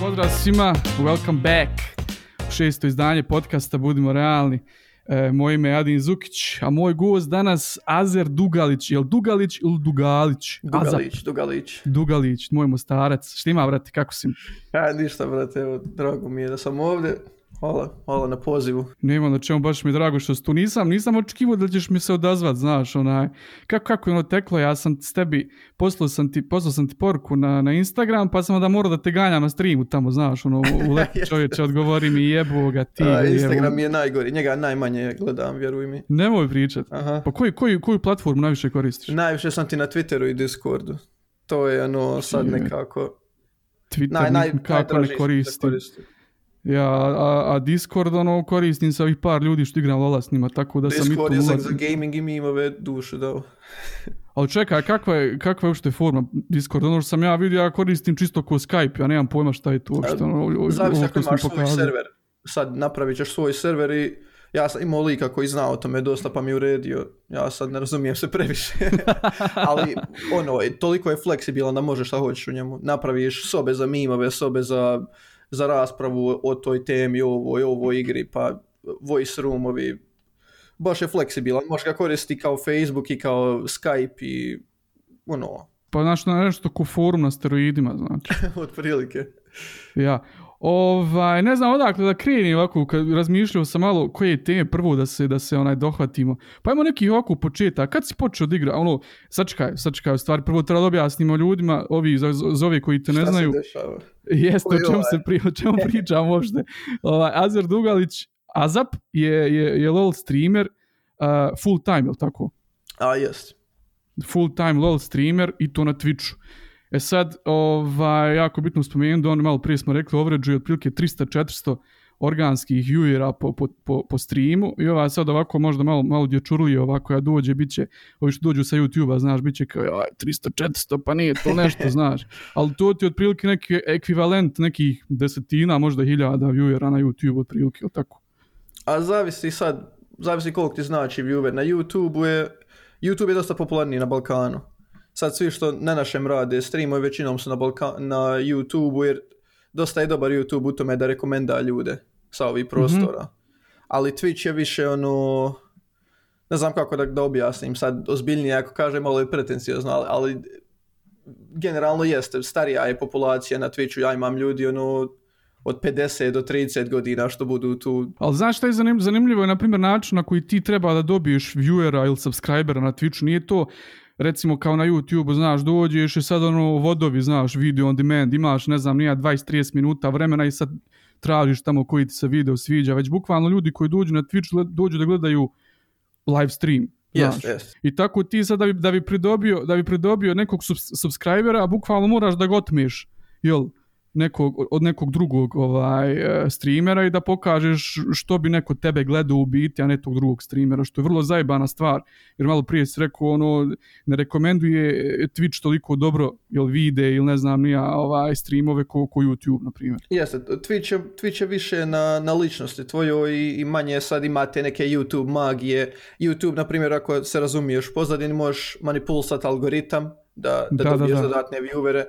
Pozdrav svima, welcome back u šesto izdanje podcasta Budimo realni. E, moje ime je Adin Zukić, a moj gost danas Azer Dugalić. Jel Dugalić ili Dugalić? Dugalić, Dugalić. Dugalić, moj mostarac. Šta ima, brate, kako si? Ja, ništa, brate, evo, drago mi je da sam ovdje. Hvala, hvala na pozivu. Nema na čemu, baš mi je drago što tu. Nisam, nisam očekivao da ćeš mi se odazvat, znaš, onaj. Kako, kako je ono teklo, ja sam s tebi, poslao sam ti, poslao sam ti poruku na, na Instagram, pa sam onda morao da te ganjam na streamu tamo, znaš, ono, u leti čovječe, odgovori mi jebo ga ti. A, Instagram je najgori, njega najmanje gledam, vjeruj mi. Nemoj pričat. Aha. Pa koji, koji, koju platformu najviše koristiš? Najviše sam ti na Twitteru i Discordu. To je ono sad nekako... Twitter Naj, naj, kako ne da koristim. koristim. Ja, a, a Discord ono koristim sa ovih par ljudi što igram Lola s njima, tako da sam i tu Discord je za, za gaming i mimove dušu dao. Ali čekaj, kakva je, kakva je uopšte forma Discord? Ono što sam ja vidio, ja koristim čisto ko Skype, ja nemam pojma šta je tu uopšte. Ono, Zavisi ako imaš svoj server. Sad napravit ćeš svoj server i ja sam imao lika koji zna o tome dosta pa mi uredio. Ja sad ne razumijem se previše. Ali ono, toliko je fleksibilan da možeš šta hoćeš u njemu. Napraviš sobe za mimove, sobe za, za raspravu o toj temi, ovoj, ovoj igri, pa voice roomovi. Baš je fleksibilan. Možeš ga koristiti kao Facebook i kao Skype i ono, Pa znaš, na nešto ko forum na steroidima, znači. otprilike. Ja. Ovaj, ne znam odakle da krenim ovako, kad razmišljao sam malo koje teme prvo da se, da se onaj dohvatimo. Pa imamo neki ovako početak, kad si počeo da igra, ono, sačekaj, sačekaj, u stvari prvo treba da objasnimo ljudima, ovi za, za ove koji te ne Šta znaju, se dešava? Jeste, o čemu, ovaj? se pri, o čemu pričam uopšte. Ovaj, Azer Dugalić, Azap je, je, je LOL streamer uh, full time, je li tako? A, jest. Full time LOL streamer i to na Twitchu. E sad, ovaj, jako bitno spomenuti da on malo prije smo rekli ovređuje otprilike 300-400 organskih viewera po, po, po, po streamu i ova sad ovako možda malo, malo dječurlije ovako ja dođe, bit će, ovi što dođu sa YouTube-a, znaš, bit će kao, aj, 300-400, pa nije to nešto, znaš. Ali to ti je otprilike neki ekvivalent nekih desetina, možda hiljada viewera na YouTube otprilike, ili tako? A zavisi sad, zavisi koliko ti znači viewer. Na YouTube je, YouTube je dosta popularniji na Balkanu. Sad svi što na našem rade streamovi većinom su na, Balka, na YouTube jer dosta je dobar YouTube u tome da rekomenda ljude sa ovih prostora. Ali Twitch je više ono, ne znam kako da, da objasnim sad ozbiljnije ako kažem malo je pretencijozno, ali, ali generalno jeste, starija je populacija na Twitchu, ja imam ljudi ono od 50 do 30 godina što budu tu Ali znaš šta je zanim, zanimljivo je, na primjer, način na koji ti treba da dobiješ viewera ili subscribera na Twitchu, nije to recimo kao na YouTube, znaš, dođeš i sad ono vodovi, znaš, video on demand, imaš, ne znam, nija 20-30 minuta vremena i sad tražiš tamo koji ti se video sviđa, već bukvalno ljudi koji dođu na Twitch dođu da gledaju live stream. Yes, yes. I tako ti sad da bi, da bi, pridobio, da bi pridobio nekog subs- subscribera, bukvalno moraš da ga otmeš, jel, nekog, od nekog drugog ovaj, e, streamera i da pokažeš što bi neko tebe gledao u biti, a ne tog drugog streamera, što je vrlo zajebana stvar, jer malo prije si rekao, ono, ne rekomenduje Twitch toliko dobro, jel vide ili ne znam nija, ovaj, streamove ko, ko YouTube, na primjer. Jeste, Twitch je, Twitch je više na, na ličnosti tvojoj i, i manje sad imate neke YouTube magije. YouTube, na primjer, ako se razumiješ pozadini, možeš manipulisati algoritam da, da, Da, da, dobiješ da. dodatne viewere.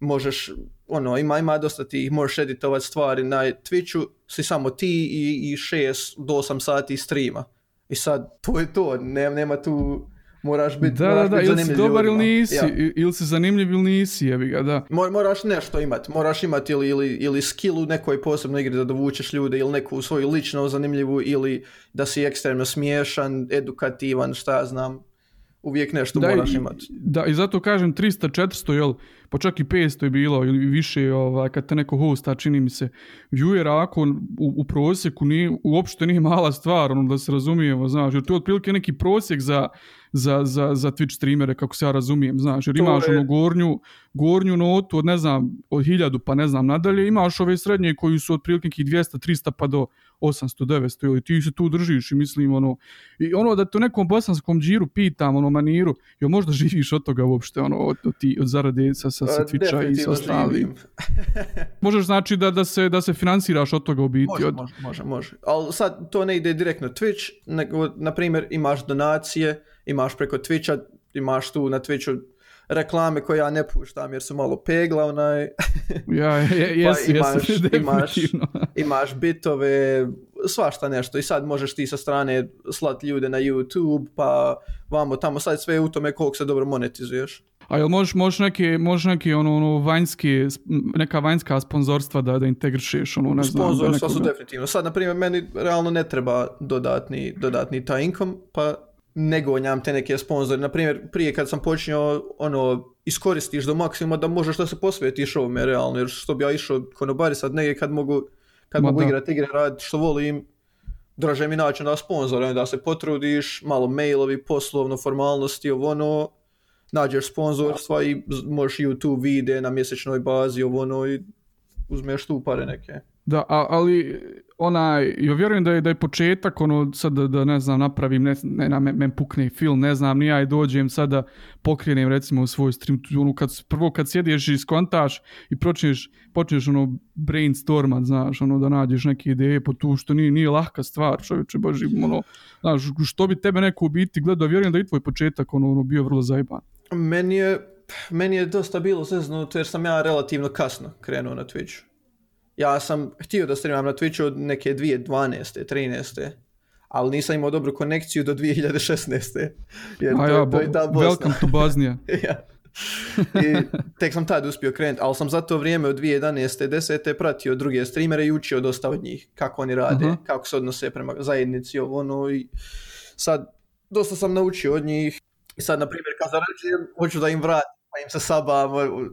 Možeš, ono, ima, ima dosta tih, možeš editovati stvari na Twitchu, si samo ti i, i 6 do 8 sati streama. I sad, to je to, ne, nema tu, moraš biti Da, da, moraš da, bit ili si zanimljiv dobar ili nisi, Ja. ili si zanimljiv ili nisi, jebi ga, da. Mor- moraš nešto imati, moraš imati ili, ili, ili skill u nekoj posebnoj igri da dovučeš ljude ili neku svoju lično zanimljivu ili da si ekstremno smiješan, edukativan, šta ja znam, uvijek nešto Da, moraš i- imati. Da, i zato kažem 300, 400, jel, pa čak i 500 je bilo ili više, ovaj, kad te neko hosta, čini mi se, viewera ako u, u prosjeku nije, uopšte nije mala stvar, ono da se razumijemo, znaš, jer to je otprilike neki prosjek za, za, za, za Twitch streamere, kako se ja razumijem, znaš, jer To imaš je- ono gornju, gornju notu od, ne znam, od 1000 pa ne znam nadalje, imaš ove srednje koji su otprilike nekih 200, 300 pa do 800, 900, ili ti se tu držiš i mislim, ono, i ono da te u nekom bosanskom džiru pitam, ono, maniru, jel možda živiš od toga uopšte, ono, od, od, ti, od zarade sa, sa, sa A, Twitcha i sa živim. Možeš znači da, da, se, da se finansiraš od toga u biti? Može, od... može, može, može. Ali sad to ne ide direktno Twitch, nego, na primjer, imaš donacije, imaš preko Twitcha, imaš tu na Twitchu reklame koje ja ne puštam jer su malo pegla, onaj... ja, je, jesu, pa imaš, jesu, imaš, imaš bitove, svašta nešto i sad možeš ti sa strane slati ljude na YouTube, pa vamo tamo sad sve je u tome koliko se dobro monetizuješ. A jel možeš, možeš neki, možeš neki ono, ono vanjski, neka vanjska sponzorstva da, da integrišeš, ono, ne Sponzorstva su definitivno. Sad, na primjer, meni realno ne treba dodatni, dodatni taj income, pa ne gonjam te neke sponzore. Na primjer, prije kad sam počinio, ono, iskoristiš do maksimuma da možeš da se posvetiš ovome realno, jer što bi ja išao konobari sad negdje kad mogu, kad Ma mogu igrati igre, raditi što volim, draže mi način da sponzore, da se potrudiš, malo mailovi, poslovno, formalnosti, ovo ono, nađeš sponzorstva i možeš YouTube vide na mjesečnoj bazi, ovo ono, i uzmeš tu pare neke. Da, a, ali onaj, ja vjerujem da je, da je početak, ono, sad da, da ne znam, napravim, ne, ne, na, men, pukne film, ne znam, ni ja i dođem sad da pokrenem recimo u svoj stream, ono, kad, prvo kad sjediš i skontaš i počneš, počneš ono brainstormat, znaš, ono, da nađeš neke ideje po tu, što nije, nije lahka stvar, čovječe, boži, ono, znaš, što bi tebe neko u biti gledao, vjerujem da je i tvoj početak, ono, ono bio vrlo zajeban. Meni je, meni je dosta bilo zeznuto jer sam ja relativno kasno krenuo na Twitch. Ja sam htio da streamam na Twitchu od neke 2012. 13. Ali nisam imao dobru konekciju do 2016. Jer A to, ja, to je bo- ta Bosna. welcome to Bosnia. ja. I tek sam tad uspio krenuti, ali sam za to vrijeme od 2011. 10. pratio druge streamere i učio dosta od njih, kako oni rade, Aha. kako se odnose prema zajednici, ovo ono i sad dosta sam naučio od njih i sad na primjer kad zarađujem, hoću da im vratim, pa im se sabam,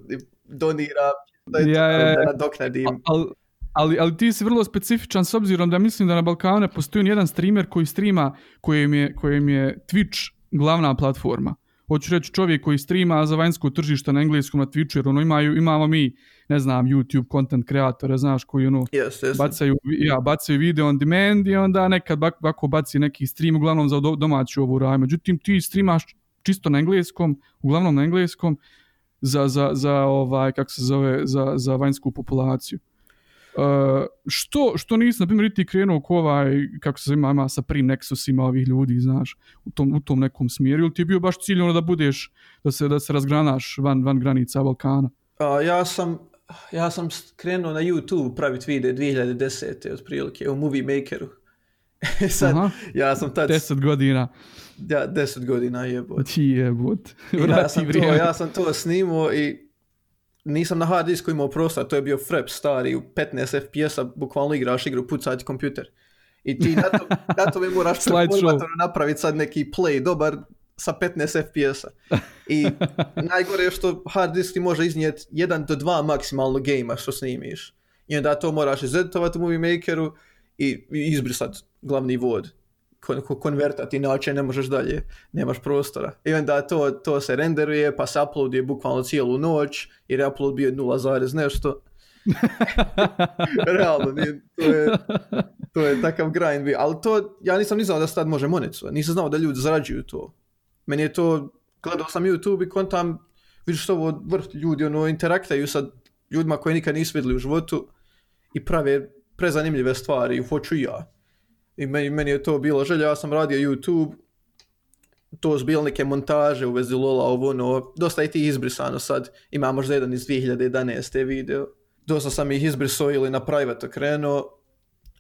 i doniram, da, je Ja, da nadoknadim. Ali, ali, ali ti si vrlo specifičan s obzirom da mislim da na Balkanu ne postoji jedan streamer koji streama kojem je, kojem je Twitch glavna platforma. Hoću reći čovjek koji streama za vanjsko tržište na engleskom na Twitchu, jer ono imaju, imamo mi, ne znam, YouTube content kreatore, znaš, koji ono, Jeste, jeste. bacaju, ja, bacaju video on demand i onda nekad bak- ovako baci neki stream, uglavnom za do- domaću ovu raju. Međutim, ti streamaš čisto na engleskom, uglavnom na engleskom, za, za, za ovaj, kako se zove, za, za vanjsku populaciju. Uh, što, što nisi, na primjer, ti krenuo ko ovaj, kako se ima, ima sa prim Nexusima ovih ljudi, znaš, u tom, u tom nekom smjeru, ili ti je bio baš cilj ono da budeš, da se, da se razgranaš van, van granica Balkana? Ja sam ja sam krenuo na YouTube praviti videe 2010. otprilike u Movie Makeru. Sad, Aha. ja sam tad, 10 godina. ja, 10 godina jebote. Ti jebot. Ja, sam to, ja sam to snimao i nisam na hard disku imao prostor, to je bio frep stari, u 15 FPS-a bukvalno igraš igru, pucati kompjuter. I ti na to, na to mi moraš napraviti sad neki play dobar sa 15 FPS-a. I najgore je što hard disk ti može iznijeti 1 do 2 maksimalno gejma što snimiš. I onda to moraš izeditovati u Movie Makeru i, izbrisati glavni vod kon, ko- konvertati, inače ne možeš dalje, nemaš prostora. I onda to, to se renderuje, pa se uploaduje bukvalno cijelu noć, jer je upload bio 0, zarez nešto. Realno, nije, to, je, to je takav grind bio. Ali to, ja nisam ni znao da se tad može monetizovati, nisam znao da ljudi zarađuju to. Meni je to, gledao sam YouTube i kontam, vidiš što ovo vrh ljudi, ono, interaktaju sa ljudima koje nikad nisu vidjeli u životu i prave prezanimljive stvari, hoću ja. I meni, meni je to bilo želja, ja sam radio YouTube, to su bile neke montaže u vezi Lola, ovo ono, dosta je tih izbrisano sad, imam možda jedan iz 2011. video, dosta sam ih izbrisao ili na private krenuo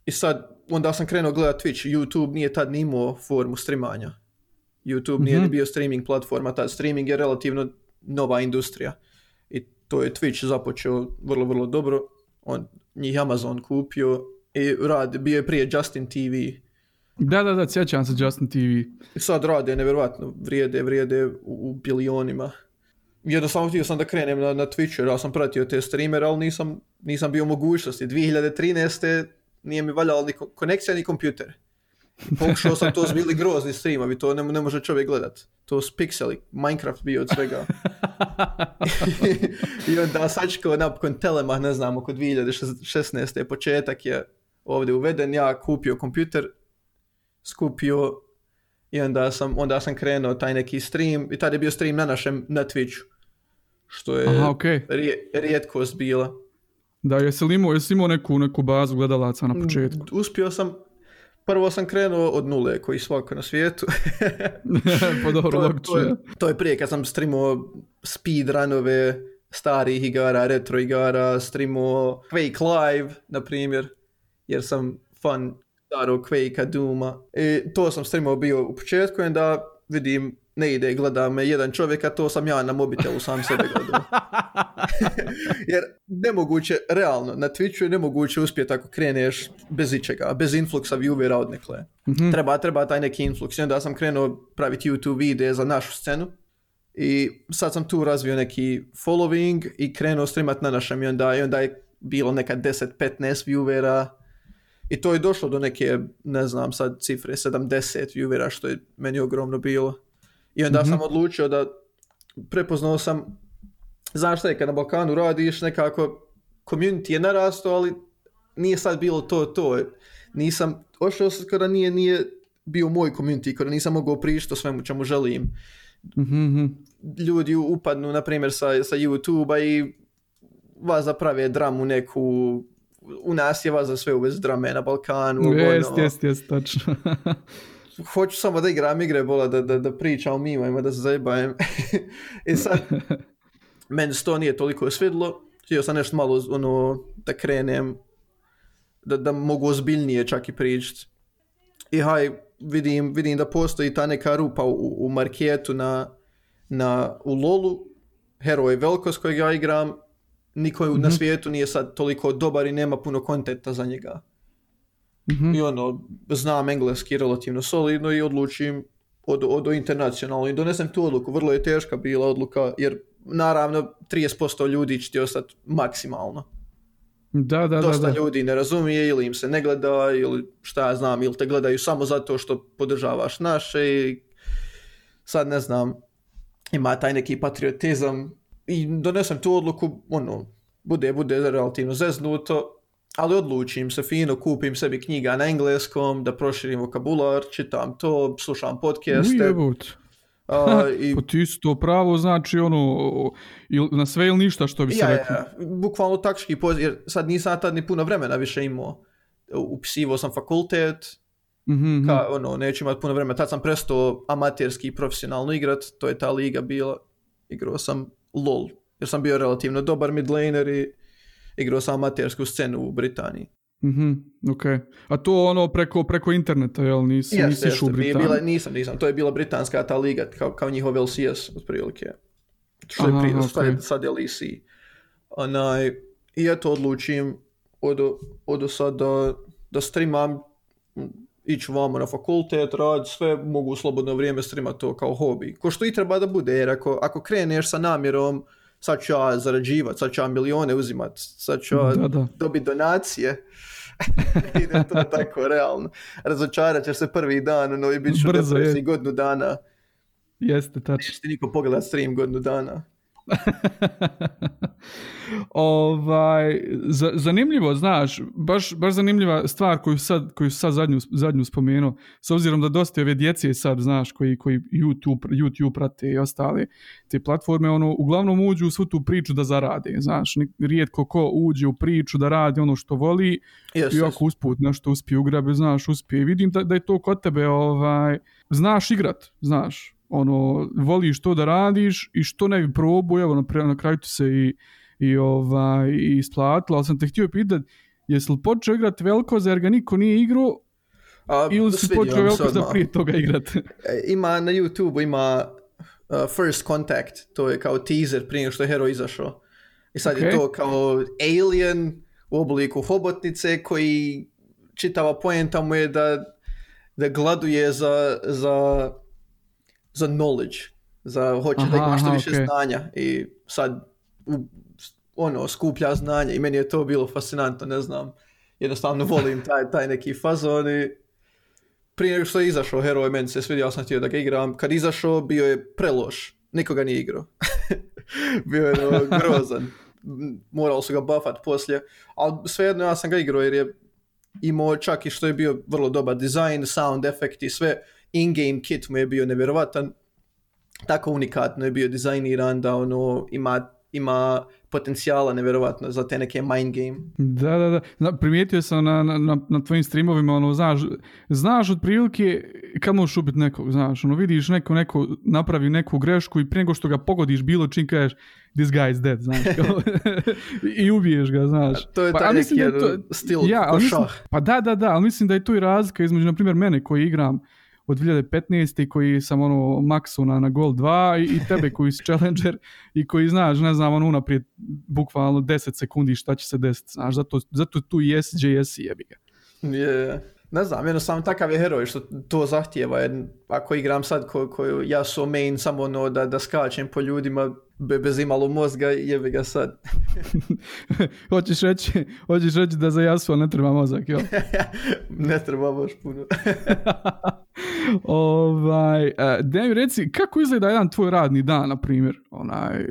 i sad, onda sam krenuo gledat Twitch, YouTube nije tad ni imao formu streamanja. YouTube nije Mhm. bio streaming platforma, tad streaming je relativno nova industrija i to je Twitch započeo vrlo, vrlo dobro, on, njih Amazon kupio i rad, bio je prije Justin TV, Da, da, da, sjećam se Justin TV. sad rade nevjerojatno, vrijede, vrijede u, u bilionima. Jednostavno htio sam da krenem na, na Twitch jer ja sam pratio te streamere, ali nisam, nisam bio u mogućnosti. 2013. nije mi valjala ni ko- konekcija ni kompjuter. Pokušao sam, to su bili grozni streamovi, to ne, ne može čovjek gledat. To su pikseli, Minecraft bio od svega. I onda sačekao napokon Telemah, ne znam, oko 2016. početak je ovdje uveden, ja kupio kompjuter, skupio i onda sam, onda sam krenuo taj neki stream i tad je bio stream na našem, na Twitchu. Što je Aha, okej. rije- rijetkost bila. Da, jesi li imao, jesi imao neku, neku bazu gledalaca na početku? Uspio sam, prvo sam krenuo od nule, koji svako na svijetu. pa dobro, to, je- to, je, to je prije kad sam streamao speedrunove starih igara, retro igara, streamo Quake Live, na primjer, jer sam fan starog Quake-a, Dooma. I to sam streamao bio u početku, onda vidim ne ide, gleda me jedan čovjek, a to sam ja na mobitelu sam sebe gledao. Jer nemoguće, realno, na Twitchu je nemoguće uspjeti ako kreneš bez ičega, bez influksa viewera odnekle. Mhm. Treba, treba taj neki influx. I onda sam krenuo praviti YouTube videe za našu scenu. I sad sam tu razvio neki following i krenuo streamat na našem i onda, i onda je bilo neka 10-15 viewera i to je došlo do neke, ne znam sad cifre, 70 viewera što je meni ogromno bilo. I onda Mhm. sam odlučio da prepoznao sam, znaš šta je kad na Balkanu radiš nekako, community je narastao, ali nije sad bilo to to. Nisam, ošao sam kada nije, nije bio moj community, kada nisam mogao prišti o svemu čemu želim. Mhm, mhm. Ljudi upadnu, na primjer, sa, sa YouTube-a i vas zaprave dramu neku, u nas je vas za sve uvez drame na Balkanu. Jest, ono. jest, jest, tačno. hoću samo da igram igre, bola, da, da, da pričam o mimajima, da se zajebajem. I sad, meni se to nije toliko svidlo, htio sam nešto malo ono, da krenem, da, da mogu ozbiljnije čak i pričati. I haj, vidim, vidim da postoji ta neka rupa u, u marketu na, na, u lolu, heroj Velkos kojeg ja igram, niko na svijetu nije sad toliko dobar i nema puno kontenta za njega. Mhm. I ono, znam engleski relativno solidno i odlučim od, od internacionalno i donesem tu odluku. Vrlo je teška bila odluka jer naravno 30% ljudi će ti ostati maksimalno. Da, da, da, Dosta da. ljudi ne razumije ili im se ne gleda ili šta ja znam ili te gledaju samo zato što podržavaš naše i sad ne znam ima taj neki patriotizam i donesem tu odluku ono bude, bude relativno zeznuto ali odlučim se fino, kupim sebi knjiga na engleskom, da proširim vokabular, čitam to, slušam podcaste. Ujebut. a, i Pa ti to pravo, znači ono, il, na sve ili ništa što bi se ja, reklo. ja, bukvalno taktički poziv, jer sad nisam tad ni puno vremena više imao. Upisivo sam fakultet, Mhm, mhm. ka, ono, neću imati puno vremena. Tad sam prestao amaterski i profesionalno igrat, to je ta liga bila. Igrao sam LOL, jer sam bio relativno dobar midlaner i igrao sam amatersku scenu u Britaniji. Mhm, ok. A to ono preko, preko interneta, jel? Nisi, Jeste, nisi u jeste, nije Britaniju. bila, nisam, nisam, to je bila britanska ta liga, kao, kao njihov LCS, otprilike. Što je prije, ok. sad, je, LEC. Onaj, I eto odlučim od, od sad da, da streamam, ići vamo na fakultet, rad, sve mogu u slobodno vrijeme streamat to kao hobi. Ko što i treba da bude, jer ako, ako kreneš sa namjerom, sad ću ja zarađivat, sad ću ja milione uzimat, sad ću ja dobiti donacije, ide to tako realno. Razočarat ćeš se prvi dan, ono i bit ću godinu dana. Jeste, tačno. Neće ti niko pogledat stream godinu dana. ovaj, za, zanimljivo, znaš, baš, baš zanimljiva stvar koju sad, koju sad zadnju, zadnju spomenuo, s obzirom da dosta ove djece sad, znaš, koji, koji YouTube, YouTube prate i ostale te platforme, ono, uglavnom uđu u svu tu priču da zarade, znaš, rijetko ko uđe u priču da radi ono što voli Yes, i ako usput nešto uspije ugrabe, znaš, uspije. Vidim da, da je to kod tebe, ovaj, znaš igrat, znaš, ono, voliš to da radiš i što ne bi probao, evo, na, na kraju ti se i, i, ovaj, i isplatilo, ali sam te htio pitat, jesi li počeo igrat Velkoza jer ga niko nije igrao A, ili si počeo Velkoza prije toga igrat? E, Ima na YouTube ima uh, First Contact, to je kao teaser prije što je hero izašao. I sad je Ok. to kao alien u obliku hobotnice koji čitava poenta mu je da, da gladuje za, za, za knowledge, za hoće da ima što aha, više ok. znanja i sad ono skuplja znanje i meni je to bilo fascinantno, ne znam. Jednostavno volim taj, taj neki fazon i prije nego što je izašao heroj, meni se svidio, ja sam htio da ga igram. Kad izašao, bio je preloš. Nikoga nije igrao. bio je ono, grozan. Morali su ga buffat poslije. Ali svejedno ja sam ga igrao jer je imao čak i što je bio vrlo dobar dizajn, sound efekti, sve. In-game kit mu je bio nevjerovatan. Tako unikatno je bio dizajniran da ono ima ima potencijala nevjerovatno za te neke mind game. Da, da, da. Primijetio sam na, na, na tvojim streamovima, ono, znaš, znaš otprilike kad možeš ubiti nekog, znaš, ono, vidiš neko, neko napravi neku grešku i prije nego što ga pogodiš bilo čim kažeš this guy is dead, znaš, kao, i ubiješ ga, znaš. To je Pa, taj neki je to- stil Ja, mislim, pa da, da, da, ali mislim da je tu i razlika između, na primjer, mene koji igram od 2015. i koji sam ono maksu na, na Gol 2 i, i tebe koji si Challenger i koji znaš, ne znam, ono unaprijed bukvalno 10 sekundi šta će se desiti, znaš, zato, zato tu i SJS jebi ga. Je, ne znam, jednostavno takav je heroj što to zahtijeva, jer ako igram sad ko, ko ja su main samo ono da, da skačem po ljudima bez imalo mozga, jebi ga sad. hoćeš reći, hoćeš reći da za Yasuo ne treba mozak, jel? ne treba baš puno. ovaj, uh, daj mi reci, kako izgleda jedan tvoj radni dan, na primjer, onaj,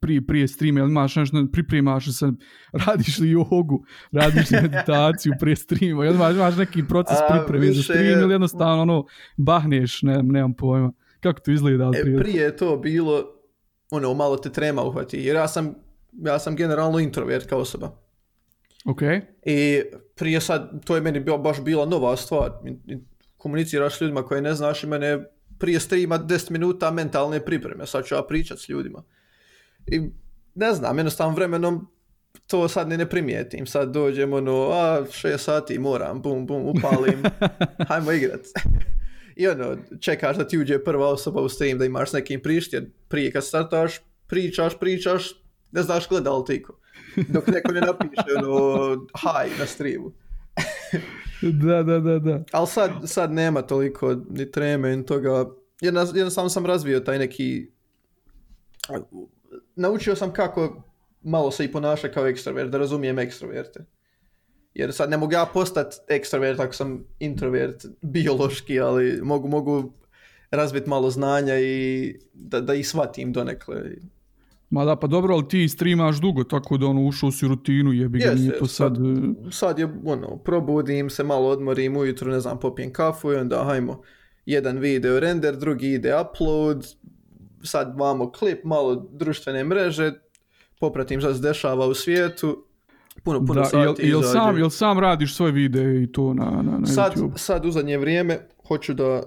prije, prije streama, jel imaš nešto, pripremaš se, radiš li jogu, radiš li meditaciju prije streama, jel imaš, imaš neki proces pripreme za više stream je- ili jednostavno ono, bahneš, ne, nemam pojma. Kako to izgleda? E, otprilike? prije je to bilo, ono, malo te trema uhvati, jer ja sam, ja sam generalno introvert kao osoba. Ok, I prije sad, to je meni bio, baš bila nova stvar. Komuniciraš s ljudima koje ne znaš i mene prije streama 10 minuta mentalne pripreme. Sad ću ja pričat s ljudima. I ne znam, jednostavno vremenom to sad ni ne primijetim. Sad dođem ono, a šest sati moram, bum, bum, upalim, hajmo igrat. I ono, čekaš da ti uđe prva osoba u stream, da imaš s nekim prišt, jer prije kad startaš, pričaš, pričaš, ne znaš gleda li ti iko. Dok neko ne napiše ono, hi na streamu. da, da, da, da. Ali sad, sad nema toliko ni treme ni toga. Jednostavno sam razvio taj neki... Naučio sam kako malo se i ponaša kao ekstrovert, da razumijem ekstroverte. Jer sad ne mogu ja postati ekstrovert ako sam introvert biološki, ali mogu, mogu razviti malo znanja i da, da ih shvatim donekle. Ma da, pa dobro, ali ti streamaš dugo, tako da ono, ušao si u rutinu, jebi ga, nije to sad... sad- e, sad je, ono, probudim se, malo odmorim ujutro, ne znam, popijem kafu i onda hajmo, jedan video render, drugi ide upload, sad vamo klip, malo društvene mreže, popratim šta se dešava u svijetu, puno, puno Da, sati jel, jel, sam, jel sam radiš svoje videe i to na, na, na sad, YouTube? sad u zadnje vrijeme hoću da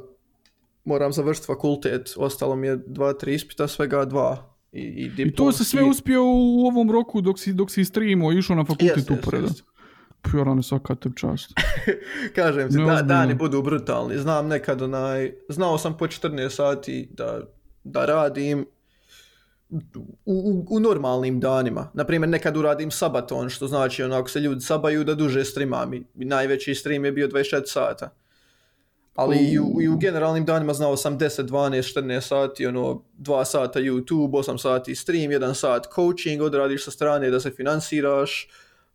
moram završiti fakultet, ostalo mi je dva, tri ispita, svega dva. I, i, I to se sve diplomski. uspio u ovom roku dok si, dok si streamao, išao na fakultet Jest, jest, uporedo. jest. Pjorane svaka te čast. Kažem ti, da, dani budu brutalni. Znam nekad onaj, znao sam po 14 sati da, da radim u, u, u normalnim danima. Naprimjer, nekad uradim sabaton, što znači ono, ako se ljudi sabaju da duže streamam. Najveći stream je bio 24 sata. Ali i u, i u generalnim danima znao sam 10, 12, 14 sati, ono, 2 sata YouTube, 8 sati stream, 1 sat coaching, odradiš sa strane da se finansiraš,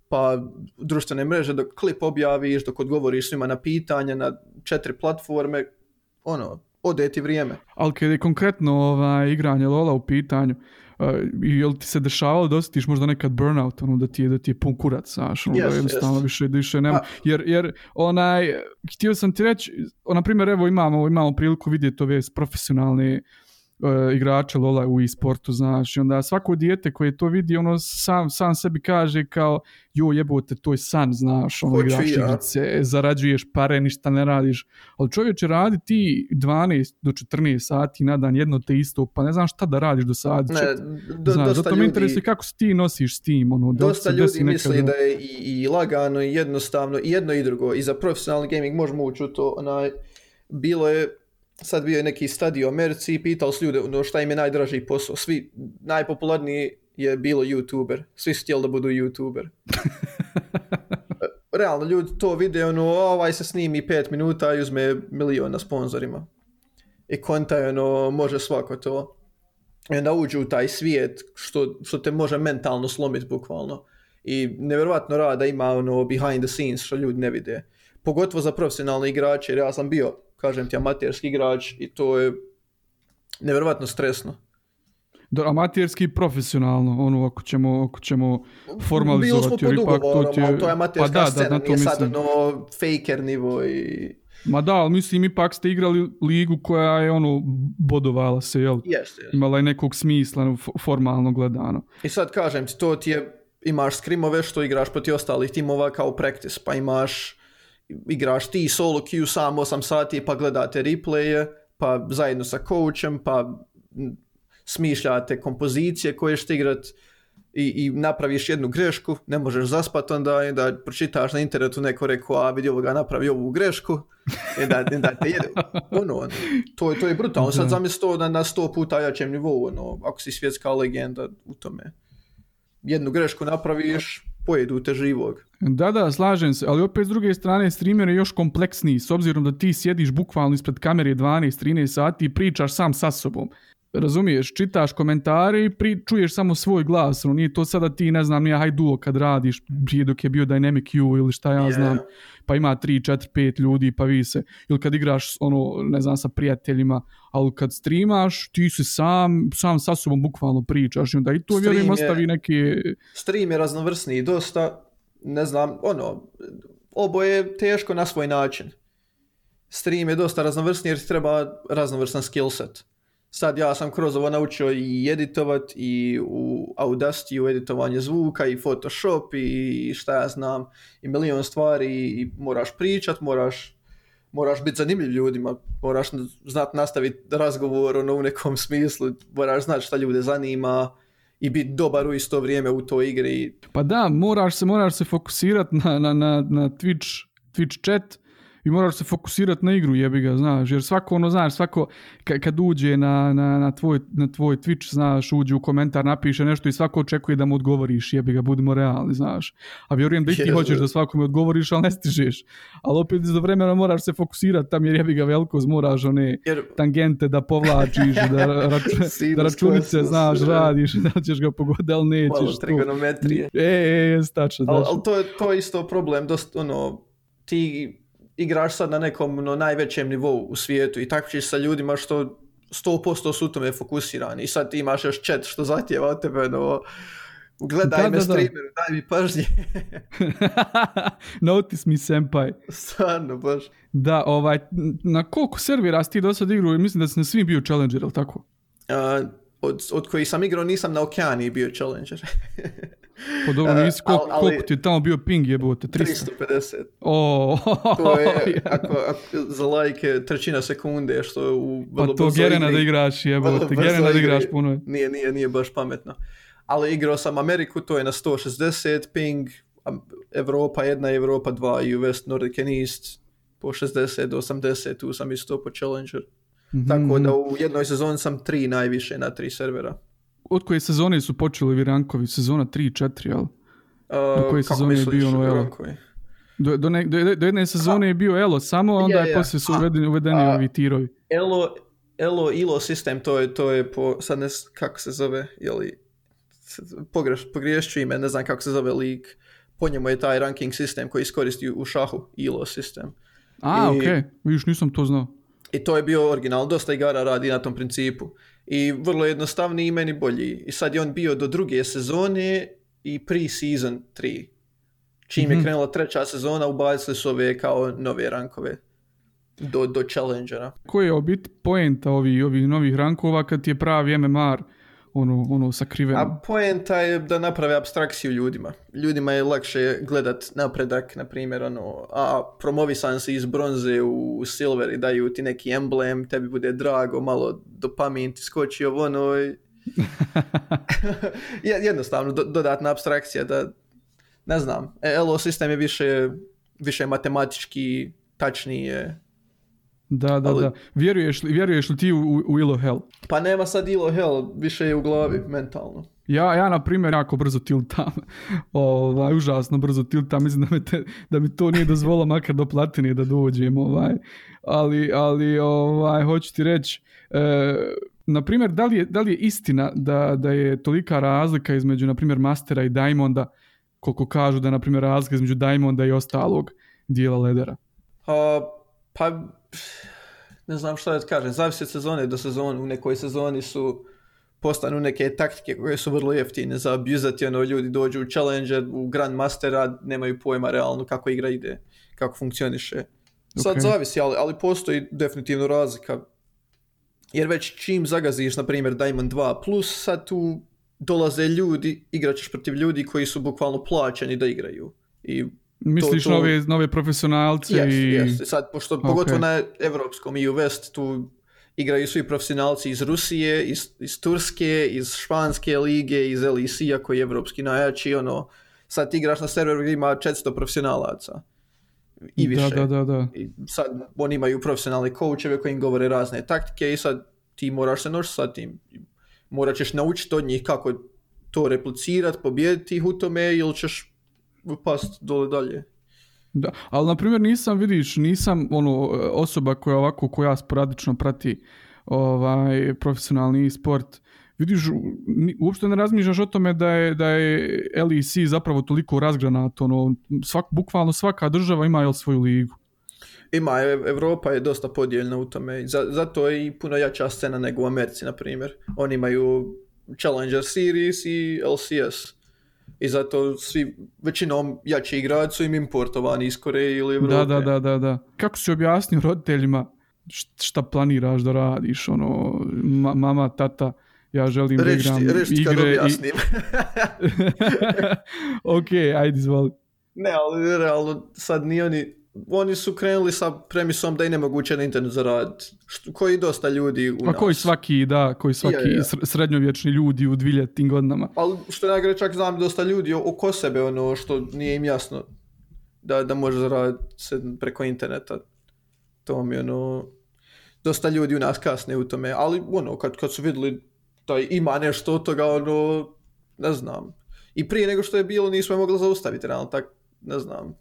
pa društvene mreže dok klip objaviš, dok odgovoriš svima na pitanja na četiri platforme, ono, ode ti vrijeme. Ali kad je konkretno ovaj, igranje Lola u pitanju, uh, jel ti se dešavalo da osjetiš možda nekad burnout, ono da ti je, da ti je pun kurac, znaš, ono, da Jest, jednostavno jest. više, da više nema, jer, jer onaj, htio sam ti reći, na primjer, evo imamo, imamo priliku vidjeti ove profesionalne uh, igrače Lola u e-sportu, znaš, i onda svako dijete koje to vidi, ono sam, sam sebi kaže kao, jo jebote, to je san, znaš, ono, Hoću igraš ja. igrice, zarađuješ pare, ništa ne radiš, ali čovječe radi ti 12 do 14 sati na dan jedno te isto, pa ne znam šta da radiš do sad. Ne, do, znaš, dosta zato me interesuje kako se ti nosiš s tim, ono, da dosta desi ljudi misli ono- da je i, i lagano i jednostavno i jedno i drugo. I za profesionalni gaming možemo ući u to. Onaj, bilo je, sad bio je neki stadi u Americi i pitao s ljude ono, šta im je najdraži posao. Svi, najpopularniji je bilo YouTuber. Svi su htjeli da budu YouTuber. Realno, ljudi to vide, ono, ovaj se snimi pet minuta i uzme milion na sponzorima. I konta ono, može svako to. I onda uđu u taj svijet što, što te može mentalno slomiti bukvalno. I nevjerojatno rada ima ono behind the scenes što ljudi ne vide. Pogotovo za profesionalne igrače, jer ja sam bio, kažem ti, amaterski igrač i to je nevjerojatno stresno. Da, amaterski i profesionalno, ono, ako ćemo, ako ćemo Bili formalizovati. smo jer pod ugovorom, ti je- to je amaterska pa da, scena, da, na to nije sad mislim. ono faker nivo i... Ma da, ali mislim ipak ste igrali ligu koja je ono bodovala se, jel? Jeste, jeste. Imala je nekog smisla f- formalno gledano. I sad kažem ti, to ti je, imaš skrimove što igraš protiv ostalih timova kao practice, pa imaš, igraš ti solo queue sam 8 sati pa gledate replaye, pa zajedno sa coachem, pa smišljate kompozicije koje ćete igrat i, i napraviš jednu grešku, ne možeš zaspat onda i da pročitaš na internetu neko rekao, a vidi ovoga napravi ovu grešku i da, i da te jede. Ono, to, je- to je brutalno. Sad zamisli to na, na sto puta jačem nivou, ono, ako si svjetska legenda u tome. Jednu grešku napraviš, pojedu te živog. Da, da, slažem se, ali opet s druge strane streamer je još kompleksniji, s obzirom da ti sjediš bukvalno ispred kamere 12-13 sati i pričaš sam sa sobom. Razumiješ, čitaš komentare i pri, čuješ samo svoj glas, ono, nije to sada ti, ne znam, nije hajduo kad radiš, prije dok je bio Dynamic U ili šta ja Je. znam, pa ima 3, 4, 5 ljudi pa vi se, ili kad igraš, ono, ne znam, sa prijateljima, ali kad streamaš, ti si sam, sam sa sobom bukvalno pričaš i onda i to Stream vjerujem je- ostavi neke, Stream je raznovrsniji dosta, ne znam, ono, oboje je teško na svoj način. Stream je dosta raznovrsniji jer treba raznovrsan skill set. Sad ja sam kroz ovo naučio i editovat i u Audacity u editovanje zvuka i Photoshop i šta ja znam i milion stvari i moraš pričat, moraš moraš biti zanimljiv ljudima, moraš znat nastaviti razgovor ono, u nekom smislu, moraš znat šta ljude zanima i biti dobar u isto vrijeme u toj igri. Pa da, moraš se, moraš se fokusirati na, na, na, na Twitch, Twitch chat i moraš se fokusirati na igru, jebi ga, znaš, jer svako ono, znaš, svako ka- kad uđe na, na, na, tvoj, na tvoj Twitch, znaš, uđe u komentar, napiše nešto i svako očekuje da mu odgovoriš, jebi ga, budimo realni, znaš. A vjerujem da i ti hoćeš da svakome odgovoriš, ali ne stižeš. Ali opet za vremena moraš se fokusirati tam jer jebi ga velikost, moraš one Jer tangente da povlačiš, da, raču, da računice, znaš, radiš, da ćeš ga pogoditi, ali nećeš. malo trigonometrije. E, e, stačno, tačno. al to, je, to je isto problem, dosta, ono, ti igraš sad na nekom ono, najvećem nivou u svijetu i takvičiš sa ljudima što 100% su u tome fokusirani i sad ti imaš još chat što zahtjeva od tebe, no, gledaj Da, me da, da. streameru, daj mi pažnje, Notice mi senpai. stvarno, baš. Da, ovaj, na koliko servera si ti do sad igrao? Mislim da si na svim bio Challenger, ili tako? A, od, od kojih sam igrao nisam na Okeani bio Challenger. Po dobro, nisi, koliko, al- ali- koliko ti je tamo bio ping jebote? 300? 350. O, To je, ako, ako, za lajke trećina sekunde, što je u pa vrlo to brzoj Gerena igri. da igraš jebote, Gerena da igraš puno. je. Nije, nije, nije baš pametno. Ali igrao sam Ameriku, to je na 160 ping, Evropa 1, Evropa 2 i West, Nordic and East po 60 do 80, tu sam isto po Challenger. Mhm. Tako da u jednoj sezoni sam tri najviše na tri servera. Od koje sezone su počeli ovi rankovi? Sezona 3, 4, jel? Uh, koje kako sezone je bio ono, rankovi? Do, do, ne, do, do jedne sezone je bio Elo samo, onda Je, je je. poslije su uvedeni, uvedeni a- ovi tirovi. Elo, Elo Ilo sistem, to je, to je po, sad ne, kako se zove, jeli, pogreš, pogriješću ime, ne znam kako se zove lik, po njemu je taj ranking sistem koji iskoristi u šahu, Ilo sistem. A, i- okej, vidiš, nisam to znao. I to je bio original, dosta igara radi na tom principu. I vrlo jednostavniji i meni bolji. I sad je on bio do druge sezone i pre-season 3. Čim je Mhm. krenula treća sezona, ubacili su ove kao nove rankove do, do challengera. Koji je obit poenta ovih ovih novih rankova kad ti je pravi MMR ono, ono sakriveno? A poenta je da naprave abstrakciju ljudima. Ljudima je lakše gledat napredak, na primjer, ono, a promovisan si iz bronze u silver i daju ti neki emblem, tebi bude drago, malo dopamin ti skoči ovo, ono, jednostavno do- dodatna abstrakcija da, ne znam, Elo sistem je više, više matematički, tačnije, Da, da, ali- da. Vjeruješ li, vjeruješ li ti u, u, Ilo Hell? pa nema sad ilo hell, više je u glavi, mentalno. Ja, ja na primjer, jako brzo tiltam. ovaj, užasno brzo tiltam. Mislim da, me te, da mi to nije dozvolilo makar do platine da dođem. Ovaj. Ali, ali ovaj, hoću ti reći, e, na primjer, da li je, da li je istina da, da je tolika razlika između, na primjer, Mastera i Diamonda, koliko kažu da je, na primjer, razlika između Diamonda i ostalog dijela ledera? A, pa, ne znam šta da kažem, zavisi od sezone do sezone, u nekoj sezoni su postanu neke taktike koje su vrlo jeftine za abuzati, ono ljudi dođu u Challenger, u Grandmastera, nemaju pojma realno kako igra ide, kako funkcioniše. Sad Ok. zavisi, ali, ali postoji definitivno razlika. Jer već čim zagaziš, na primjer, Diamond 2+, plus, sad tu dolaze ljudi, igraćeš protiv ljudi koji su bukvalno plaćeni da igraju. I Misliš to- to- nove, nove profesionalce Jest, i... jest. Sad, pošto pogotovo na evropskom i u West tu igraju svi profesionalci iz Rusije, iz, iz Turske, iz Španske lige, iz LEC-a koji je evropski najjači, ono, sad ti igraš na serveru gdje ima 400 profesionalaca i više. Da, da, da, da. I sad oni imaju profesionalne coacheve koji im govore razne taktike i sad ti moraš se noći sa tim. Morat ćeš naučiti od njih kako to replicirati, pobijediti ih u tome ili ćeš past dole dalje. Da, ali na primjer nisam, vidiš, nisam ono osoba koja ovako, koja sporadično prati ovaj profesionalni sport. Vidiš, uopšte ne razmišljaš o tome da je, da je LEC zapravo toliko razgranat, ono, svak, bukvalno svaka država ima jel, svoju ligu. Ima, Evropa je dosta podijeljena u tome, zato je i puno jača scena nego u Americi, na primjer. Oni imaju Challenger Series i LCS. I zato svi, većinom jači igrači su im importovani iz Koreje ili Evrope. Da, da, da, da, da. Kako si objasnio roditeljima šta planiraš da radiš, ono, ma- mama, tata, ja želim da Reći igram reći ti kad igre i... objasnim. ok, ajde, izvoli. ne, ali realno sad ni oni, oni su krenuli sa premisom da je nemoguće na internetu zaraditi. Koji dosta ljudi u A nas. koji svaki, da, koji svaki Ja, ja. sr- srednjovječni ljudi u dviljetim godinama. Ali što najgore čak znam dosta ljudi oko sebe ono što nije im jasno da, da može zaraditi se preko interneta. To mi ono, dosta ljudi u nas kasne u tome, ali ono kad, kad su vidjeli da ima nešto od toga ono, ne znam. I prije nego što je bilo nismo je mogli zaustaviti, realno tak, ne znam.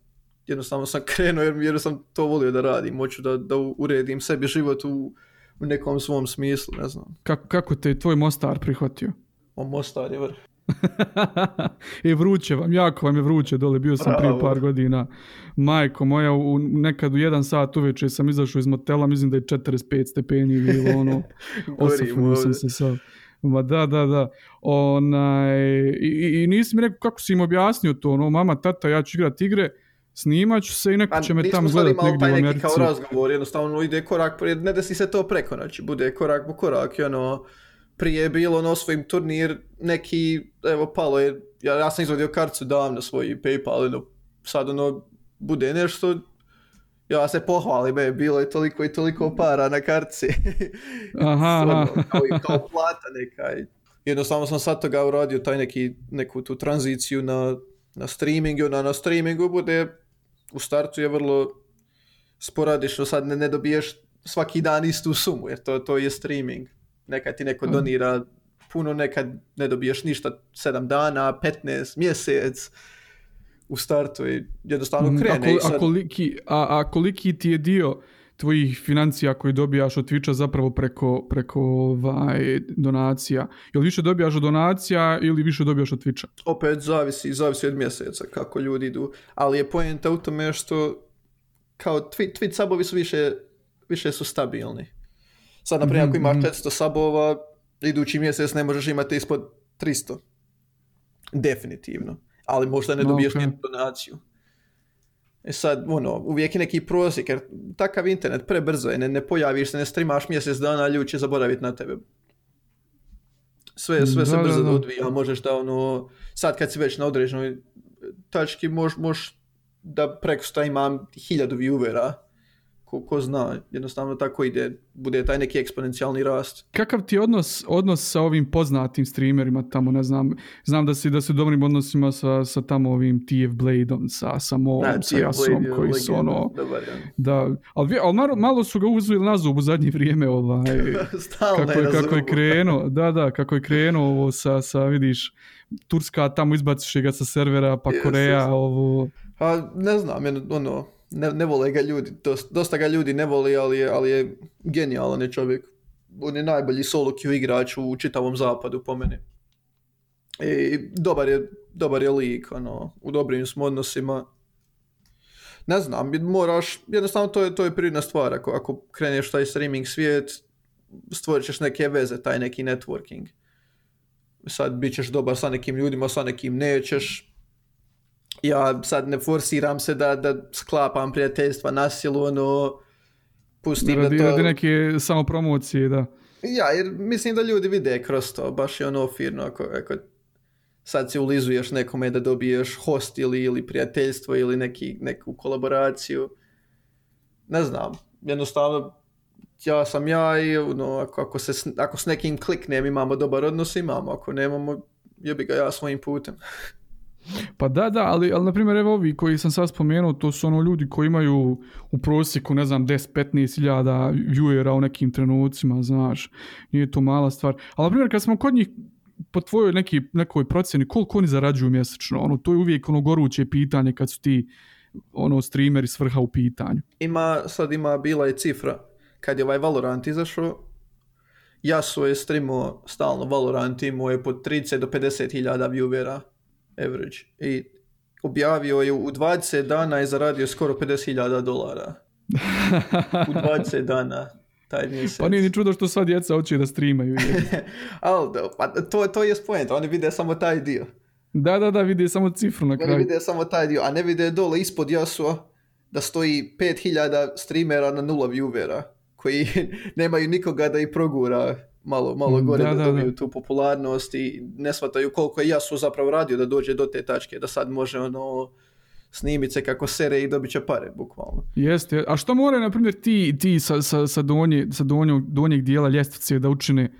Jednostavno sam krenuo jer, jer sam to volio da radim, hoću da, da uredim sebi život u, u nekom svom smislu, ne znam. Kako, kako te je tvoj Mostar prihvatio? O Mostar je vrh. e, vruće vam, jako vam je vruće dole, bio sam prije Bravo. par godina. Majko moja, u, nekad u jedan sat uveče sam izašao iz motela, mislim da je 45 stepeni bilo, ono, osafunio sam se sad. Ma da, da, da. Onaj, i, i, I nisi mi rekao kako si im objasnio to, ono, mama, tata, ja ću igrat igre, snimat ću se i neko Pa će me tamo gledat negdje u Americi. kao razgovor, jednostavno ide korak, ne desi se to preko noći, bude korak po korak i ono, prije je bilo ono svojim turnir, neki, evo palo je, ja, ja sam izvadio kartu davno svoj Paypal, ono, sad ono, bude nešto, ja se pohvalim, e, bilo je toliko i toliko para na kartici. Aha, Ono, aha. kao, kao plata neka. i Jednostavno sam sad toga uradio taj neki, neku tu tranziciju na, na streamingu, na, na streamingu bude, u startu je vrlo sporadično, sad ne, ne dobiješ svaki dan istu sumu, jer to, to je streaming. Nekad ti neko donira puno, nekad ne dobiješ ništa 7 dana, 15, mjesec u startu i jednostavno Mhm, krene. A, kol- a, koliki, a, a koliki ti je dio tvojih financija koji dobijaš od Twitcha zapravo preko, preko ovaj, donacija? Jel više dobijaš od donacija ili više dobijaš od Twitcha? opet zavisi, zavisi od mjeseca kako ljudi idu, ali je poenta u tome što kao tweet, tweet subovi su više, više su stabilni. Sad, na primjer, ako imaš 400 subova, idući mjesec ne možeš imati ispod 300. Definitivno. Ali možda ne dobiješ ok. ni donaciju. E sad, ono, uvijek je neki prosjek, jer takav internet prebrzo je, ne, ne pojaviš se, ne streamaš mjesec dana, ljudi će zaboraviti na tebe. Sve, sve se Da, da, brzo da. odvija, možeš da ono, sad kad si već na određenoj tački, mož, možeš da preko sta imam hiljadu viewera, ko, ko zna, jednostavno tako ide, bude taj neki eksponencijalni rast. Kakav ti je odnos, odnos sa ovim poznatim streamerima tamo, ne znam, znam da si da si u dobrim odnosima sa, sa tamo ovim TF Bladeom, sa, sa Moom, Da, sa TF Jasom, Blade koji su ono, dobar on. da, ali, ali malo, malo su ga uzeli na zub u zadnje vrijeme, ovaj, Stalno kako je kako je krenuo, da, da, kako je krenuo ovo sa, sa vidiš, Turska tamo izbaciš ga sa servera, pa Jes, Koreja, jes. ovo, A ne znam, ono, ne, ne vole ga ljudi, dosta, dosta ga ljudi ne voli, ali je, ali je genijalan je čovjek. On je najbolji solo queue igrač u čitavom zapadu po meni. I dobar je, dobar je lik, ono, u dobrim smo odnosima. Ne znam, moraš, jednostavno to je, to je prirodna stvar, ako, ako kreneš taj streaming svijet, stvorit ćeš neke veze, taj neki networking. Sad bit ćeš dobar sa nekim ljudima, sa nekim nećeš. Ja sad ne forsiram se da, da sklapam prijateljstva na silu, ono, pustim Radi, da to... radi neke samo promocije, da. Ja, jer mislim da ljudi vide kroz to, baš je ono firno ako, ako sad se ulizuješ nekome da dobiješ host ili, ili prijateljstvo ili neki, neku kolaboraciju. Ne znam, jednostavno ja sam ja i ono, ako, ako, se, ako s nekim kliknem imamo dobar odnos, imamo, ako nemamo, jebi ga ja svojim putem. Pa da, da, ali, ali na primjer evo ovi koji sam sad spomenuo, to su ono ljudi koji imaju u prosjeku, ne znam, 10-15 hiljada viewera u nekim trenucima, znaš, nije to mala stvar. Ali na primjer kad smo kod njih po tvojoj neki, nekoj procjeni, koliko oni zarađuju mjesečno, ono, to je uvijek ono goruće pitanje kad su ti ono streameri svrha u pitanju. Ima, sad ima, bila je cifra, kad je ovaj Valorant izašao, Yasuo je streamao stalno Valorant, imao je po 30 do 50 hiljada viewera average. I objavio je u 20 dana i zaradio skoro 50 hiljada dolara. U 20 dana taj mjesec. Pa nije ni čudo što sva djeca hoće da streamaju. je. Da, pa to, to je point, oni vide samo taj dio. da, da, da, vidi samo cifru na Oni kraju. vide samo taj dio, a ne vide dole ispod Yasuo da stoji 5000 streamera na nula viewera koji nemaju nikoga da ih progura malo, malo gore Da, da, da, dobiju da. tu popularnost i ne shvataju koliko je Yasuo zapravo radio da dođe do te tačke, da sad može ono snimit se kako sere i dobit će pare, bukvalno. Jeste, a što moraju, na primjer, ti, ti sa, sa, sa, donje, sa donjog, donjeg dijela ljestvice da učine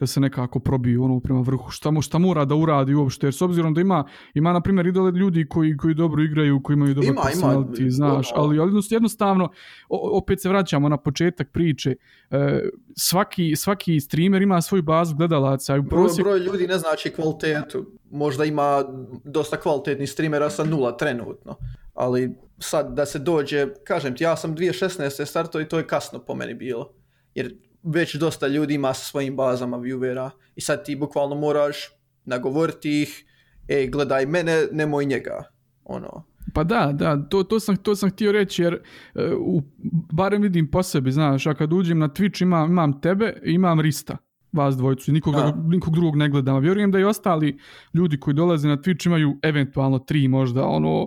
da se nekako probiju ono prema vrhu. Šta, mo, šta mora da uradi uopšte? Jer s obzirom da ima, ima na primjer, idole ljudi koji, koji dobro igraju, koji imaju dobar Ima, ima, personality, znaš, ono- ali, ali jednost- jednostavno, opet se vraćamo na početak priče, e, svaki, svaki streamer ima svoju bazu gledalaca i u Broj, broj ljudi ne znači kvalitetu. Možda ima dosta kvalitetnih streamera sa nula trenutno. Ali sad da se dođe, kažem ti, ja sam 2016. startao i to je kasno po meni bilo. Jer već dosta ljudi ima sa svojim bazama viewera i sad ti bukvalno moraš nagovoriti ih, ej, gledaj mene, nemoj njega. Ono. Pa da, da, to, to, sam, to sam htio reći jer e, u, barem vidim po sebi, znaš, ja kad uđem na Twitch imam, imam tebe imam Rista, vas dvojicu, i nikoga, Da. nikog drugog ne gledam. Vjerujem da i ostali ljudi koji dolaze na Twitch imaju eventualno tri možda ono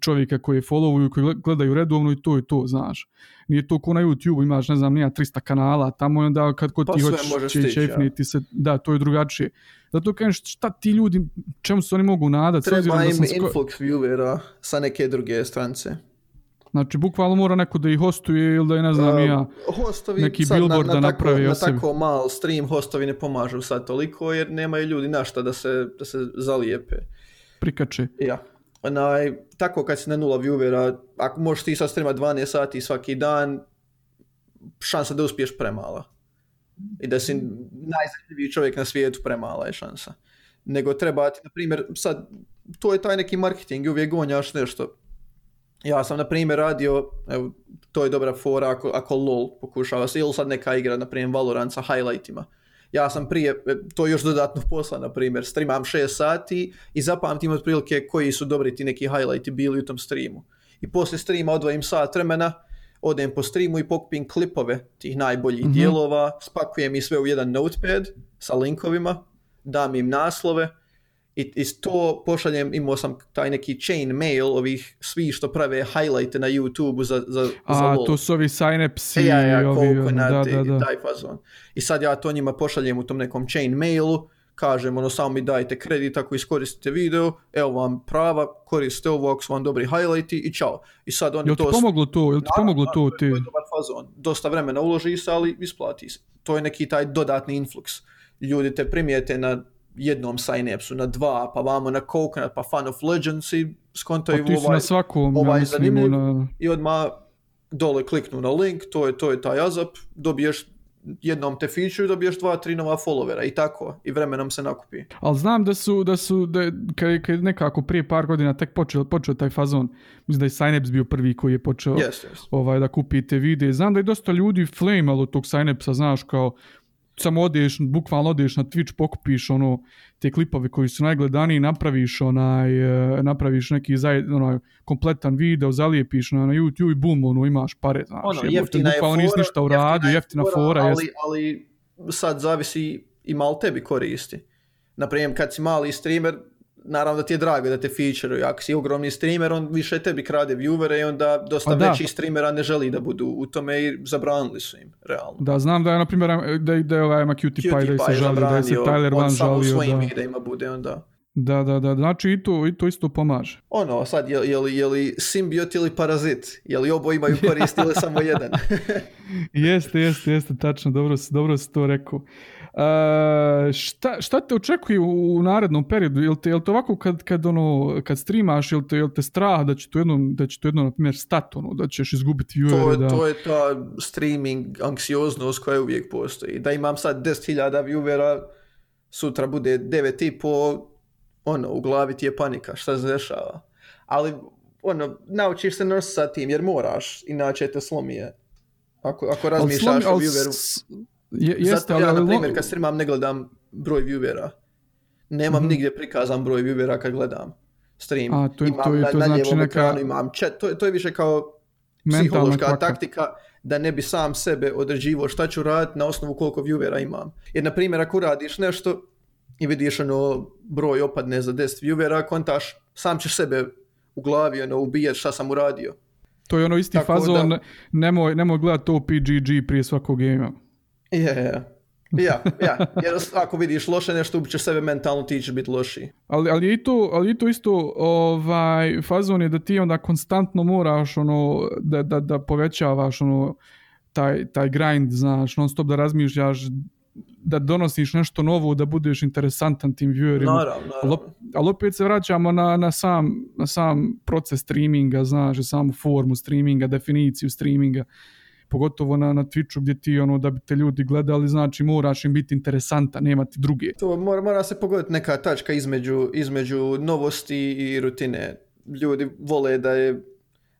čovjeka koje followuju, koji gle- gledaju redovno i to je to, znaš. Nije to ko na YouTube, imaš, ne znam, nija 300 kanala, tamo je onda kad kod Pa ti hoćeš će stići, ja. čefniti se, da, to je drugačije. Zato kažem, šta ti ljudi, čemu se oni mogu nadati? Treba da im sam sko- influx viewera sa neke druge strance. Znači, bukvalno mora neko da ih hostuje ili da je, ne znam, Um, ja. hostovi neki sad billboard na, da na, napravi tako, o na tako mal stream hostovi ne pomažu sad toliko jer nemaju ljudi na šta da se, da se zalijepe. prikače. Ja. Onaj, tako kad si na nula viewera, ako možeš ti sad streamat 12 sati svaki dan, šansa da uspiješ premala. I da si najzanimljiviji čovjek na svijetu premala je šansa. Nego treba ti, na primjer, sad, to je taj neki marketing i uvijek gonjaš nešto. Ja sam, na primjer, radio, evo, to je dobra fora ako, ako LOL pokušava se, ili sad neka igra, na primjer, Valorant sa highlightima. Ja sam prije, e, to je još dodatno posla, na primjer, streamam 6 sati i zapamtim otprilike koji su dobri ti neki highlighti bili u tom streamu. I poslije streama odvojim sat vremena, odem po streamu i pokupim klipove tih najboljih Mhm. dijelova, spakujem ih sve u jedan notepad sa linkovima, dam im naslove i, i to pošaljem, imao sam taj neki chain mail ovih svi što prave highlighte na YouTube za, za, za A, LOL. to su ovi synapsi, E, ja, ja, ovi, ono, da, i da, da. taj fazon. I sad ja to njima pošaljem u tom nekom chain mailu, kažem ono samo mi dajte kredit ako iskoristite video, evo vam prava, koristite ovo ako su vam dobri highlighti i čao. I sad oni Jel ti to... pomoglo to? Jel ti pomoglo to? To Ti? je dobar fazon. Dosta vremena uloži se, ali isplati se. To je neki taj dodatni influx. Ljudi te primijete na jednom synapsu, na dva, pa vamo na Coconut, pa Fun of Legends i Pa skontaju su ovaj, na svakom, ovaj ja zanimljiv. na, i odmah dole kliknu na link, to je, to je taj azap, dobiješ jednom te feature, dobiješ dva, tri nova followera i tako, i vremenom se nakupi. ali znam da su, da su, da, kad, kad nekako prije par godina tek počeo, počeo taj fazon, mislim da je Synaps bio prvi koji je počeo Yes, yes. ovaj, da kupite vide. Znam da je dosta ljudi flamalo tog Synapsa, znaš, kao samo odeš, bukvalno odeš na Twitch, pokupiš ono, te klipove koji su najgledaniji, napraviš onaj, e, napraviš neki zajed, onaj, kompletan video, zalijepiš na, na YouTube i bum, ono, imaš pare, znaš. Ono, je bukvalno fora, nisi ništa uradio, jeftina fora, jest. ali, ali sad zavisi i malo tebi koristi. Naprimjer, kad si mali streamer, naravno da ti je drago da te feature ako si ogromni streamer, on više tebi krade viewere i onda dosta Pa većih streamera ne želi da budu u tome i zabranili su im, realno. Da, znam da je, na primjer, da, da je ovaj Cutie Pie, da se žali, da se Tyler on Van žalio. svojim Da, videima bude onda. da, da, da, znači i to, i to isto pomaže. Ono, sad, je, je, li, je li simbiot ili parazit? Je li oboje imaju korist ili samo jedan? Jeste, jeste, jeste, tačno, dobro, dobro si to rekao. E, šta, šta te očekuje u, narednom periodu? Jel te, jel te ovako kad, kad, ono, kad streamaš, jel te, jel te strah da će to jednom, da će to jednom, na primjer, stat, ono, da ćeš izgubiti to, viewere, je- da... to je ta streaming anksioznost koja uvijek postoji. Da imam sad 10.000 viewera, sutra bude 9.5, ono, u glavi ti je panika, šta se dešava. Ali, ono, naučiš se nositi sa tim, jer moraš, inače te slomije. Ako, ako razmišljaš o vieweru. Je- jeste, Zato ja, ali na primjer, kad streamam ne gledam broj viewera. Nemam Mhm. nigdje prikazan broj viewera kad gledam stream. A, to je- imam to na, to na znači neka- ekranu, imam chat, to, to je više kao psihološka kvaka. taktika da ne bi sam sebe određivo šta ću raditi na osnovu koliko viewera imam. Jer, na primjer, ako radiš nešto i vidiš ono broj opadne za 10 viewera, kontaš, sam ćeš sebe u glavi ono, ubijati šta sam uradio. To je ono isti Tako fazon, da- nemoj, nemoj gledati to PGG prije svakog gejma. Je. Ja, ja, jer ako vidiš loše nešto, ubićeš sebe mentalno, ti ćeš biti lošiji. Ali, ali, je i to, ali je to isto ovaj, fazon je da ti onda konstantno moraš ono, da, da, da povećavaš ono, taj, taj grind, znaš, non stop da razmišljaš, da donosiš nešto novo, da budeš interesantan tim viewerima. Naravno, naravno. ali opet se vraćamo na, na, sam, na sam proces streaminga, znaš, i samu formu streaminga, definiciju streaminga, pogotovo na, na Twitchu gdje ti ono da bi te ljudi gledali, znači moraš im biti interesantan, nema ti druge. To mora, mora se pogoditi neka tačka između, između novosti i rutine. Ljudi vole da je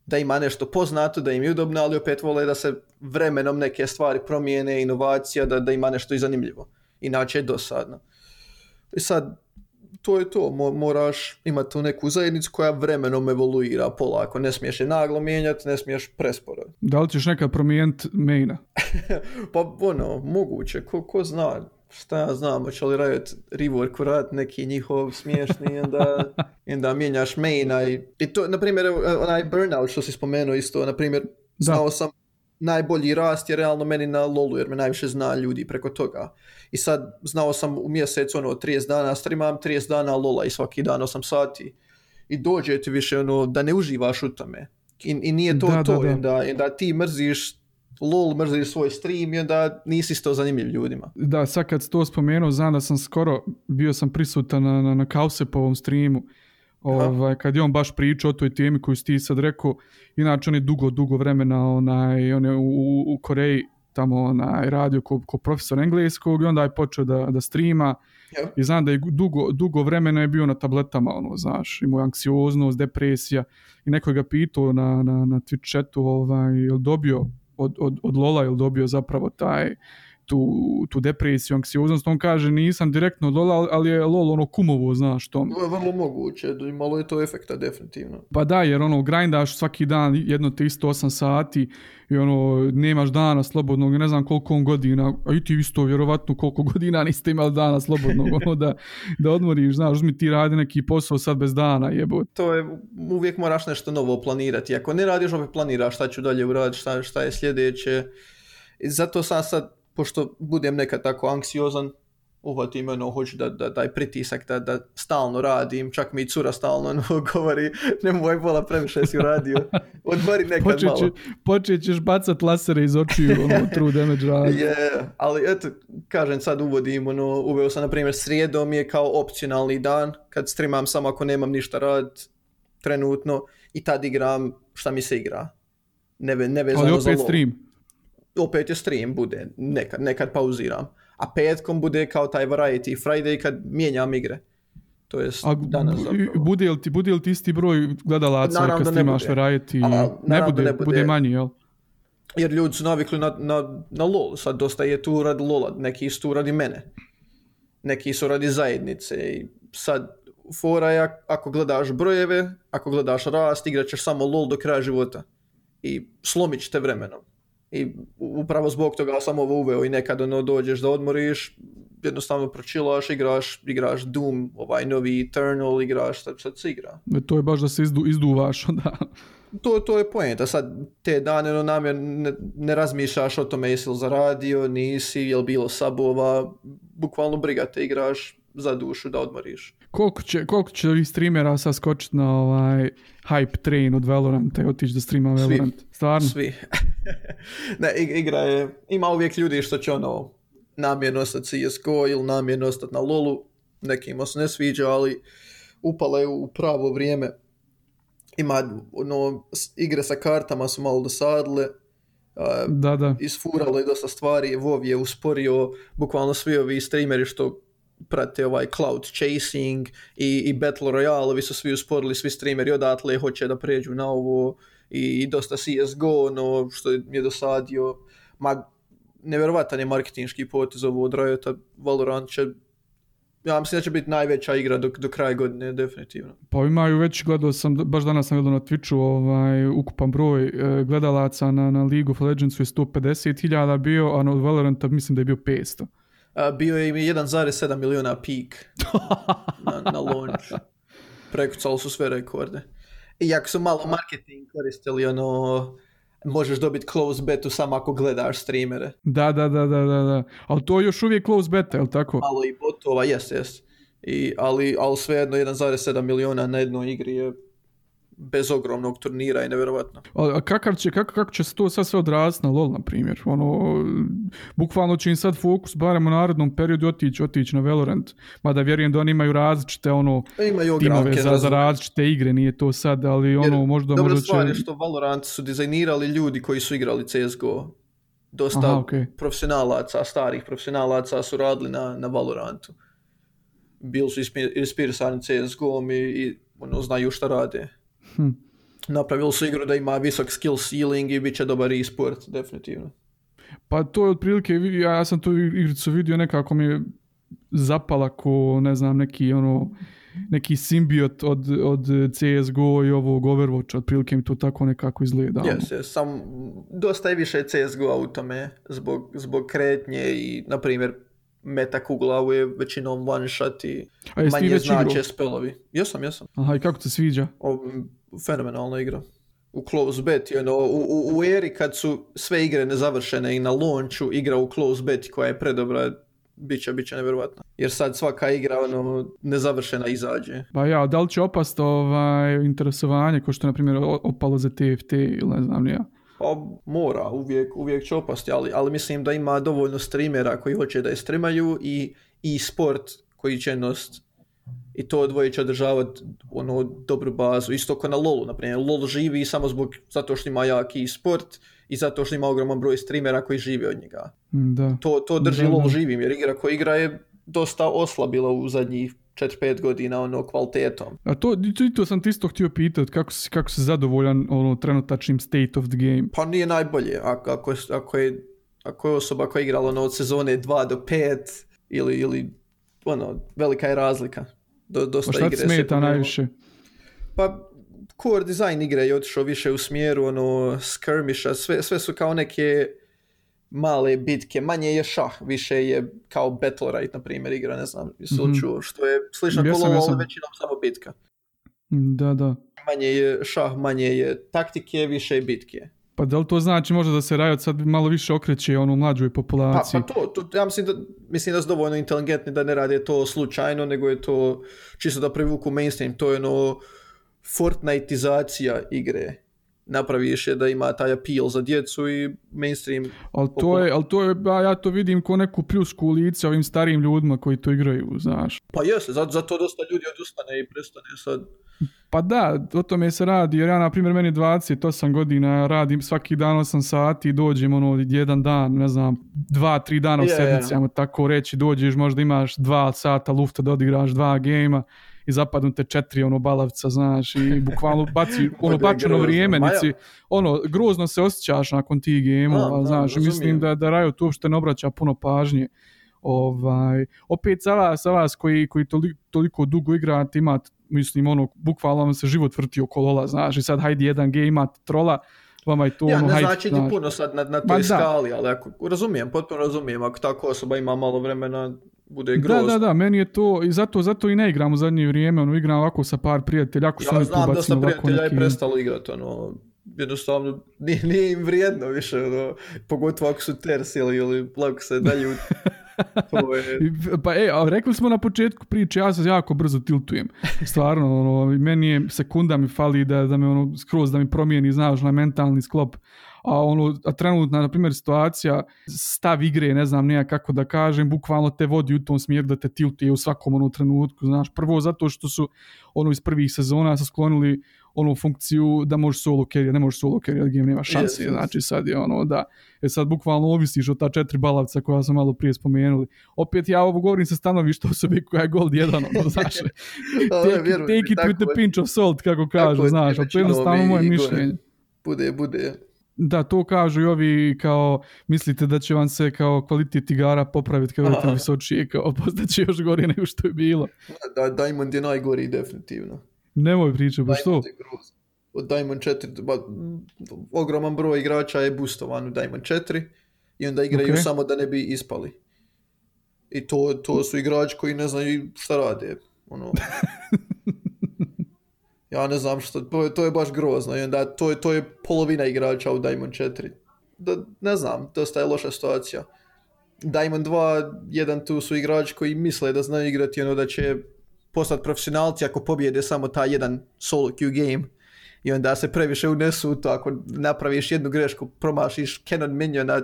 da ima nešto poznato, da im je udobno, ali opet vole da se vremenom neke stvari promijene, inovacija, da, da ima nešto i zanimljivo. Inače je dosadno. I sad, to je to, Mo- moraš imati tu neku zajednicu koja vremenom evoluira polako. Ne smiješ je naglo mijenjati, ne smiješ presporo. Da li ćeš nekad promijeniti maina? Pa ono, moguće, ko, ko zna, šta ja znam, hoće li Riot rework urat neki njihov smiješni i onda, onda mijenjaš maina i, i to, na primjer, onaj burnout što si spomenuo isto, na primjer, znao sam najbolji rast je realno meni na LoLu jer me najviše zna ljudi preko toga. I sad znao sam u mjesec ono 30 dana streamam, 30 dana LoLa i svaki dan 8 sati. I dođe ti više ono da ne uživaš u tome. I, i nije to Da, da, to. da. I onda, i onda ti mrziš LOL, mrziš svoj stream i onda nisi isto zanimljiv ljudima. Da, sad kad si to spomenuo, znam da sam skoro, bio sam prisutan na, na, na Kausepovom streamu, ovaj, kad je on baš pričao o toj temi koju si ti sad rekao, inače on je dugo, dugo vremena, onaj, on je u, u- Koreji tamo onaj, radio ko, ko profesor engleskog i onda je počeo da, da streama Ja. i znam da je dugo, dugo vremena je bio na tabletama, ono, znaš, imao je anksioznost, depresija i neko je ga pitao na, na, na Twitch chatu, ovaj, jel dobio od, od, od Lola, jel dobio zapravo taj tu, tu depresiju, anksioznost, on kaže nisam direktno od Lola, ali je Lol ono kumovo, znaš. To je vrlo moguće, malo je to efekta definitivno. Pa da, jer ono, grindaš svaki dan jedno te isto 8 sati i ono, nemaš dana slobodnog, ne znam koliko on godina, a i ti isto vjerovatno koliko godina niste imali dana slobodnog, ono da, da odmoriš, znaš, uzmi ti radi neki posao sad bez dana, jebo. To je, uvijek moraš nešto novo planirati. Ako ne radiš, opet planiraš šta ću dalje uraditi, šta, šta je sljedeće. I zato sam sad, pošto budem nekad tako anksiozan, uhvatim ono, hoću da, da taj pritisak da, da stalno radim, čak mi i cura stalno ono, govori, nemoj bola previše si uradio, odmori nekad Počet, malo. počet ćeš bacat lasere iz očiju, ono, true damage radi. Je, ali eto, kažem sad uvodim, ono, uveo sam na primjer srijedom je kao opcionalni dan, kad streamam samo ako nemam ništa rad trenutno i tad igram šta mi se igra. Ne, ve- nevezano Ali za opet LoL. stream. Opet je stream, bude, nekad, nekad pauziram. A petkom bude kao taj Variety Friday kad mijenjam igre. To je danas zapravo. bude li ti, bude li ti isti broj gledalaca Naravno kad da ne streamaš bude. variety? A, ne, bude, ne bude. bude manji, jel? Jer ljudi su navikli na, na, na LOL, sad dosta je tu radi LOLa, neki su tu radi mene. Neki su radi zajednice i sad fora je ak- ako gledaš brojeve, ako gledaš rast, igrat ćeš samo LOL do kraja života. I slomit ćete vremenom. I upravo zbog toga sam ovo uveo i nekad ono dođeš da odmoriš, jednostavno pročilaš, igraš, igraš Doom, ovaj novi Eternal, igraš, šta, šta se igra. E, To je baš da se izdu, izduvaš onda. To, to je poenta, sad te dane ono, namjer ne, ne razmišljaš o tome jesi li zaradio, nisi, jel bilo sabova, bukvalno briga te igraš za dušu da odmoriš. Koliko će, koliko će ovih streamera sad skočiti na ovaj hype train od Valoranta i otići da streama Svi. Valorant? Stvarno? Svi. ne, ig- igra je, ima uvijek ljudi što će ono namjerno ostati CSGO ili namjerno ostati na LoLu, nekima se ne sviđa, ali upala je u pravo vrijeme. Ima, ono, igre sa kartama su malo dosadile, Da, da. isfuralo je dosta stvari, WoW je usporio, bukvalno svi ovi streameri što prate ovaj cloud chasing i, i Battle Royale, su svi usporili, svi streameri odatle hoće da pređu na ovo i, i dosta CSGO, no što je dosadio, ma nevjerovatan je marketinški potez ovo od Riota, Valorant će ja mislim da će biti najveća igra do, do kraja godine, definitivno. Pa imaju već, gledao sam, baš danas sam gledao na Twitchu, ovaj, ukupan broj e, gledalaca na, na League of Legendsu je 150.000 bio, a na Valoranta mislim da je bio 500. Bio je im 1,7 miliona peak na, na launch. Prekucali su sve rekorde. Iako su malo marketing koristili, ono, možeš dobiti close betu samo ako gledaš streamere. Da, da, da, da, da, da. Ali to je još uvijek close beta, jel tako? Malo i botova, jes, jes. I, ali, ali svejedno 1,7 miliona na jednoj igri je bez ogromnog turnira i nevjerovatno. A, kakav će, kako, kako će se to sad sve odraziti na LoL, na primjer? Ono, bukvalno će im sad fokus, barem u narednom periodu, otići, otići na Valorant. Mada vjerujem da oni imaju različite, ono, Imaju timove za, za različite igre, nije to sad, ali ono, možda, Dobra možda stvar je će... što Valorant su dizajnirali ljudi koji su igrali CSGO. Dosta Aha, okej. profesionalaca, starih profesionalaca su radili na, na Valorantu. Bili su ispi- inspirisani CSGO-om i, i ono, znaju šta rade. Hm. Napravili su igru da ima visok skill ceiling i bit će dobar e-sport, definitivno. Pa to je otprilike, ja, ja sam tu igricu vidio nekako mi je zapala ko, ne znam, neki ono, neki simbiot od, od CSGO i ovog Overwatcha, otprilike mi to tako nekako izgleda. Yes, yes, sam, dosta je više CSGO u tome zbog, zbog kretnje i, na primjer, meta kugla je većinom one shot i A manje znače spelovi. Jesam, jesam. Aha, i kako ti se sviđa? O, fenomenalna igra. U close bet, you know, u, u, u eri kad su sve igre nezavršene i na launchu igra u close bet koja je predobra, bit će, bit će nevjerovatno. Jer sad svaka igra ono, nezavršena izađe. Pa ja, da li će opast ovaj, interesovanje, ko što je, na primjer, opalo za TFT ili ne znam ja. Pa mora, uvijek, uvijek će opasti, ali, ali mislim da ima dovoljno streamera koji hoće da je streamaju i, i sport koji će nost i to dvoje će održavati ono dobru bazu. Isto kao na LoLu, na primjer. LoL živi samo zbog, zato što ima jaki sport i zato što ima ogroman broj streamera koji žive od njega. Mm, Da. To, to drži Da, LoL živim, jer igra koja igra je dosta oslabila u zadnjih 4-5 godina ono kvalitetom. A to, to, to sam ti isto htio pitati, kako si, kako si zadovoljan ono, trenutačnim state of the game? Pa nije najbolje, ako, ako, je, ako, je, ako je osoba koja je igrala ono, od sezone 2 do 5 ili, ili ono, velika je razlika. Do, dosta Pa šta igre smeta najviše? Pa core design igre je otišao više u smjeru ono skirmisha, sve, sve su kao neke male bitke, manje je šah, više je kao Battle na primjer igra, ne znam, Mhm. čuo, što je slično Jesam, kolo, ali većinom samo bitka. Da, da. Manje je šah, manje je taktike, više je bitke. Pa da li to znači možda da se Riot sad malo više okreće ono mlađoj Pa, populaciji? pa to, to, ja mislim da, mislim da su dovoljno inteligentni da ne rade to slučajno, nego je to čisto da privuku mainstream, to je ono Fortniteizacija igre. Napraviš je da ima taj appeal za djecu i mainstream ali to je, ali to je, ba, ja to vidim ko neku pljusku u lice ovim starijim ljudima koji to igraju, znaš. Pa jeste, zato, zato dosta ljudi odustane i prestane sad. Pa da, o tome se radi, jer ja, na primjer, meni 28 godina, radim svaki dan 8 sati, dođem ono jedan dan, ne znam, dva, tri dana u je. sedmici, ajmo tako reći, dođeš, možda imaš dva sata lufta da odigraš dva gejma i zapadnu te četiri ono balavca, znaš, i bukvalno baci, ono bačeno grozno. vrijeme, Ma ja- nici, ono, grozno se osjećaš nakon tih gejmova, znaš, razumijem. mislim da, da Riot uopšte ne obraća puno pažnje. Ovaj, opet za vas, za vas koji, koji toli- toliko dugo igrate, imate, mislim, ono, bukvalno vam se život vrti oko lola, znaš, i sad hajde jedan game imate trola, vama je to Ja, ono ne znači ti puno sad na, na toj da. skali, ali ako, razumijem, potpuno razumijem, ako tako osoba ima malo vremena, bude Da, grozno. da, da, meni je to, i zato, zato i ne igram u zadnje vrijeme, ono, igram ovako sa par prijatelja, ako Ja oni tu znam bacimo ovako prijatelja neki... je prestalo igrati, ono, jednostavno nije, nije im vrijedno više, ono, pogotovo ako su tersili ili lako se dalje Pa e, a rekli smo na početku priče, ja se jako brzo tiltujem. Stvarno, ono, meni je sekunda mi fali da, da me ono, skroz da mi promijeni, znaš, na mentalni sklop. A ono, a trenutna, na primjer, situacija, stav igre, ne znam nija kako da kažem, bukvalno te vodi u tom smjeru da te tiltuje u svakom ono trenutku, znaš, prvo zato što su ono iz prvih sezona su sklonili onu funkciju da možeš solo carry, ne možeš solo carry, game nema šanse, Yes, znači sad je ono da, je sad bukvalno ovisiš od ta četiri balavca koja sam malo prije spomenuli. Opet ja ovo govorim sa stanovišta osobe koja je gold jedan, ono, znaš, take, vjeruj mi, take it with tako the je. pinch of salt, kako kažu, je znaš, ali to je većinom jednostavno moje mišljenje. bude, bude. Da, to kažu i ovi kao, mislite da će vam se kao kvalitet igara popraviti kad budete visočije, kao postaće još gore nego što je bilo. Da, Diamond je najgori definitivno. Nemoj pričati, pa? Diamond je grozan. Od Diamond 4, ba, ogroman broj igrača je boostovan u Diamond 4 i onda igraju Ok. samo da ne bi ispali. I to, to su igrači koji ne znaju šta rade. Ono. ja ne znam što, to je, to je baš grozno i onda to je, to je polovina igrača u Diamond 4. Da, ne znam, dosta je loša situacija. Diamond 2, jedan tu su igrači koji misle da znaju igrati ono da će postati profesionalci ako pobjede samo taj jedan solo queue game i onda se previše unesu u to. Ako napraviš jednu grešku promašiš Canon miniona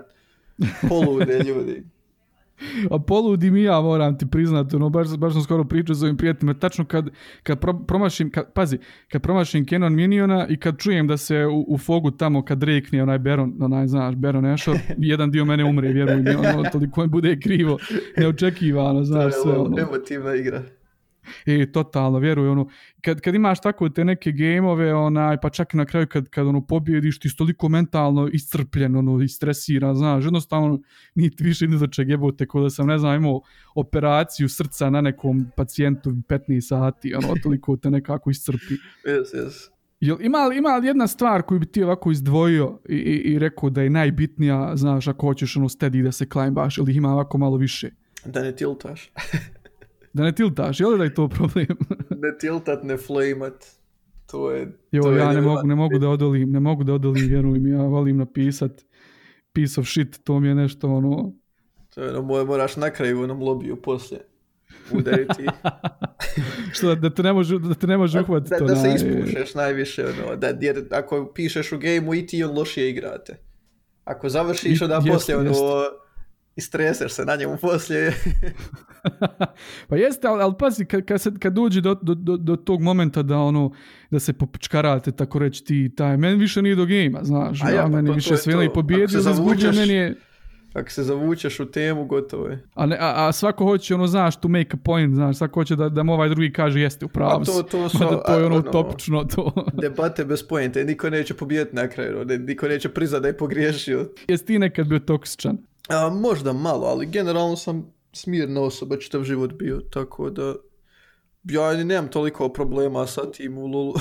polude ljudi. A poludim i ja moram ti priznati, ono, baš, baš sam skoro pričao s ovim prijateljima, tačno kad, kad pro, promašim, kad, pazi, kad promašim Canon Miniona i kad čujem da se u, u fogu tamo kad rekne onaj Baron, onaj, znaš, Baron Asher, jedan dio mene umre, vjeruj mi, ono, toliko mi bude krivo, neočekivano, znaš, sve, ono. emotivna igra E, totalno, vjeruj, ono, kad, kad imaš tako te neke gameove, onaj, pa čak i na kraju kad, kad ono, pobjediš, ti si toliko mentalno iscrpljen, ono, istresiran, znaš, jednostavno, niti više ni do čeg jebote, ko da sam, ne znam, imao operaciju srca na nekom pacijentu 15 sati, ono, toliko te nekako iscrpi. yes, yes. Jel, ima, li, ima li jedna stvar koju bi ti ovako izdvojio i, i, i rekao da je najbitnija, znaš, ako hoćeš ono steady da se climbaš, ili ima ovako malo više? da ne tiltaš Da ne tiltaš, je li da je to problem? ne tiltat, ne flameat to je Jo, to je ja ne nevjerojatno. mogu, ne mogu da odolim, ne mogu da odolim, vjeruj mi, ja volim napisat piece of shit, to mi je nešto ono, to je ono, mo- moraš na kraju u onom lobiju poslije udariti što da, da te ne može, da te ne može uhvatiti da, to. da se naj- ispušeš najviše ono, da, jer ako pišeš u gameu i ti on lošije igrate ako završiš onda poslije ono. Istreseš se na njemu poslije pa jeste, ali, ali pazi, kad, kad, se, kad dođe do, do, do, do tog momenta da ono, da se popičkarate, tako reći ti, i taj, meni više nije do gejma, znaš, A ja, ja, pa meni to- to više sve i pobjedio, da zavučeš- meni je, ako se zavučeš u temu gotovo je a, ne, a, a svako hoće, ono, znaš, to make a point, znaš, svako hoće da, da mu ovaj drugi kaže, jeste, u pravu A to- to su- Mada to je ono, ono- utopično, to. debate bez pojente, niko neće pobijeti na kraju, ono, niko neće priznat da je pogriješio. Jesi ti nekad bio toksičan? A, možda malo, ali generalno sam smirna osoba čitav život bio, tako da ja ni nemam toliko problema sa tim u Lulu.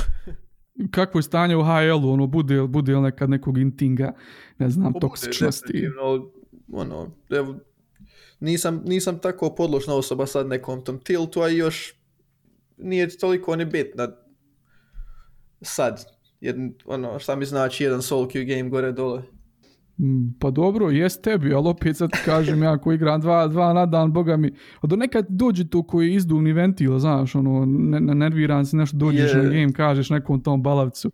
kakvo je stanje u HL-u, ono, bude, bude li nekad nekog intinga, ne znam, Bude toksičnosti. definitivno, ono, evo, nisam, nisam tako podložna osoba sad nekom tom tiltu, a još nije toliko ni bitna sad. Jer, ono, šta mi znači jedan solo queue game gore dole. Mm, Pa dobro, jest tebi, ali opet sad kažem ja koji igram dva, dva na dan, boga mi, a do nekad dođe to koji je izduvni ventil, znaš, ono, ne, ne, nerviran si, nešto dođeš Je. na game, kažeš nekom tom balavcu,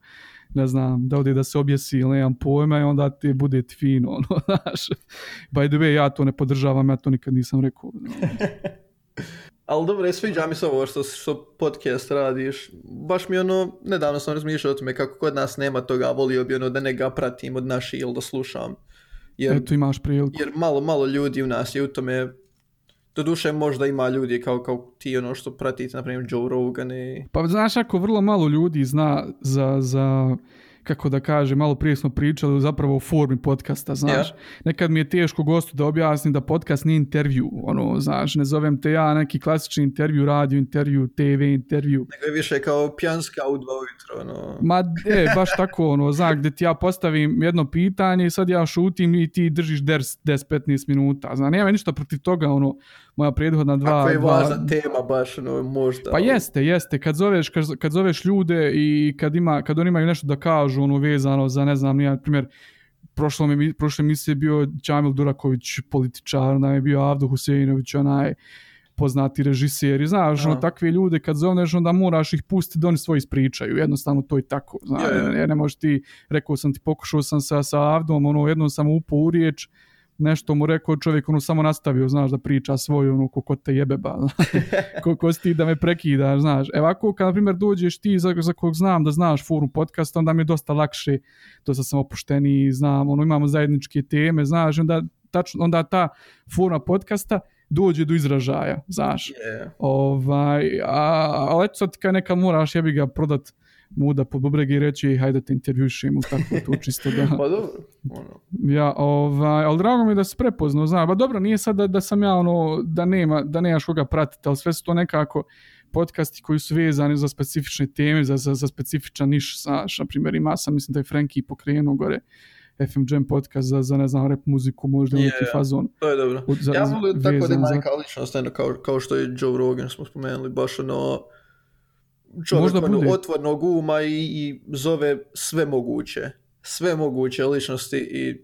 ne znam, da ode da se objesi ili nemam pojma i onda ti bude ti fino, ono, znaš. By the way, ja to ne podržavam, ja to nikad nisam rekao. Ali dobro, sviđa mi se ovo što, što podcast radiš. Baš mi ono, nedavno sam razmišljao o tome kako kod nas nema toga, volio bi ono da ne ga pratim od naših ili da slušam. Jer, Eto imaš priliku. jer malo, malo ljudi u nas je u tome, doduše možda ima ljudi kao, kao ti ono što pratite, na primjer Joe Rogan i... Pa znaš, ako vrlo malo ljudi zna za, za kako da kaže, malo prije smo pričali zapravo o formi podcasta, znaš. Nekad mi je teško gostu da objasnim da podcast nije intervju, ono, znaš, ne zovem te ja neki klasični intervju, radio intervju, TV intervju. Nego je više kao pjanska u dva ujutro, ono. Ma, e, baš tako, ono, znaš, gdje ti ja postavim jedno pitanje i sad ja šutim i ti držiš 10-15 minuta, znaš, nema ništa protiv toga, ono, moja prethodna dva... Ako je dva... važna tema baš, ono, možda. Pa jeste, jeste, kad zoveš, kad, kad zoveš ljude i kad, ima, kad oni imaju nešto da kažu, ono, vezano za, ne znam, nije, primjer, prošlo mi, prošle emisije je bio Čamil Duraković, političar, je bio Avdo Huseinović, onaj poznati režiser i znaš, ono, takve ljude kad zoveš onda moraš ih pustiti da oni svoje ispričaju, jednostavno to je tako, znaš, je. ne, ne možeš ti, rekao sam ti, pokušao sam sa, sa Avdom, ono, jednom sam upao u riječ, nešto mu rekao čovjek, ono samo nastavio, znaš, da priča svoju, ono, ko, ko te jebeba, ko, ko si ti da me prekidaš, znaš. Evo ako, kad, na primjer, dođeš ti za, za kog znam da znaš forum podcast, onda mi je dosta lakše, dosta sam opušteniji, znam, ono, imamo zajedničke teme, znaš, onda, tačno, onda ta forma podcasta dođe do izražaja, znaš. Je. Ovaj, a, ali sad kad neka moraš jebi ga prodat muda po bubrege i reći hajde te intervjušim u tako to čisto da... Pa dobro, ono. Ja, ovaj, ali drago mi je da se prepoznao, znam, ba dobro, nije sad da, da sam ja ono, da nema, da nemaš koga pratiti, ali sve su to nekako podcasti koji su vezani za specifične teme, za, za, za specifičan niš, znaš, na primjer ima sam, mislim da je Frankie pokrenuo gore FM Jam podcast za, za ne znam, rap muziku, možda Je, neki fazon. To je dobro. Od- za- ja volim tako da ima neka ličnost, kao, kao što je Joe Rogan smo spomenuli, baš ono čovjek Možda ono, otvornog uma i, i zove sve moguće. Sve moguće ličnosti i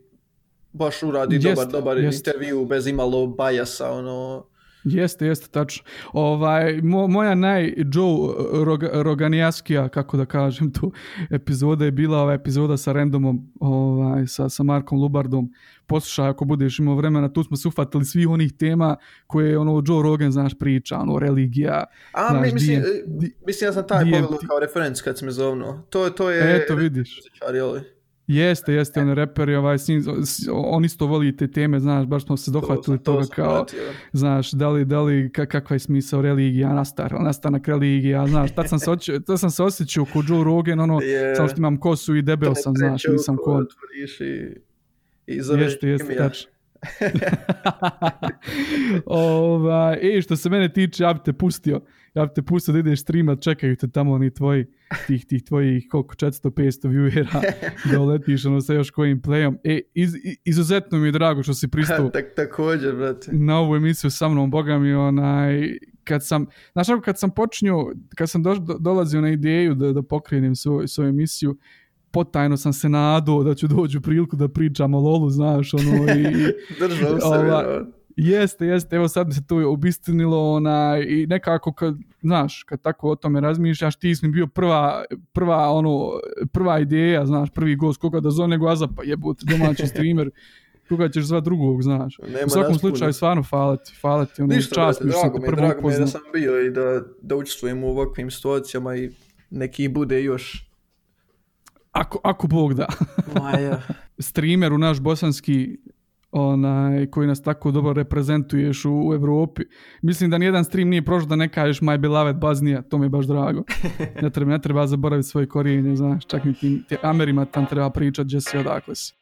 baš uradi Jest, dobar, dobar jest. intervju bez imalo bajasa, ono, Jeste, jeste, tačno. Ovaj, mo, moja naj Joe Rog, Roganijaskija, kako da kažem tu, epizoda je bila ova epizoda sa randomom, ovaj, sa, sa Markom Lubardom. Poslušaj ako budeš imao vremena, tu smo se ufatili svih onih tema koje ono Joe Rogan, znaš, priča, ono, religija. A, Znaš, mi, mislim, e, mislim, ja sam taj pogledao kao referenc kad si me zovno. To, to je... Eto, vidiš. li? Jeste, jeste, on reper i ovaj, on isto voli te teme, znaš, baš smo se dohvatili To- to toga kao, pratio. znaš, da li, da li, ka- kakva je smisao religija, nastar, nastanak religija, znaš, tad sam se, oči, tad sam se osjećao kod Joe Rogan, ono, Je. samo što imam kosu i debel sam, znaš, nisam kon. otvoriš i, i zoveš Jeste, jeste, tačno. ovaj, e, što se mene tiče, ja bi te pustio, ja bi te pustio da ideš streamat, čekaju te tamo oni tvoji, tih, tih tvojih, koliko, 400-500 viewera, da uletiš ono sa još kojim playom. E, iz, izuzetno mi je drago što si pristao Tak, također, brate. na ovu emisiju sa mnom, boga mi, onaj, kad sam, znaš kad sam počinio, kad sam do, dolazio na ideju da, da pokrenem svoju, svoju emisiju, potajno sam se nadao da ću doći u priliku da pričam o lolu, znaš, ono, i, Držao se, Ova- vjerovat. Jeste, jeste, evo sad se to obistinilo, onaj, i nekako kad, znaš, kad tako o tome razmišljaš, ti si mi bio prva, prva, ono, prva ideja, znaš, prvi gost, koga da zove nego Azapa, jebote, domaći streamer, koga ćeš zvat drugog, znaš. Nema U svakom slučaju, stvarno, hvala ti, hvala ti, ono, Ništa, čast mi sam te prvo drago mi je da upoznao. sam bio i da, da učestvujem u ovakvim situacijama i neki bude još. Ako, ako Bog da. Maja. Streamer u naš bosanski, onaj, koji nas tako dobro reprezentuješ u, u Evropi. Mislim da nijedan stream nije prošao da ne kažeš my beloved baznija, to mi je baš drago. Ne treba, ne treba zaboraviti svoje korijenje, znaš, čak i tim, tim Amerima tam treba pričat gdje si odakle si.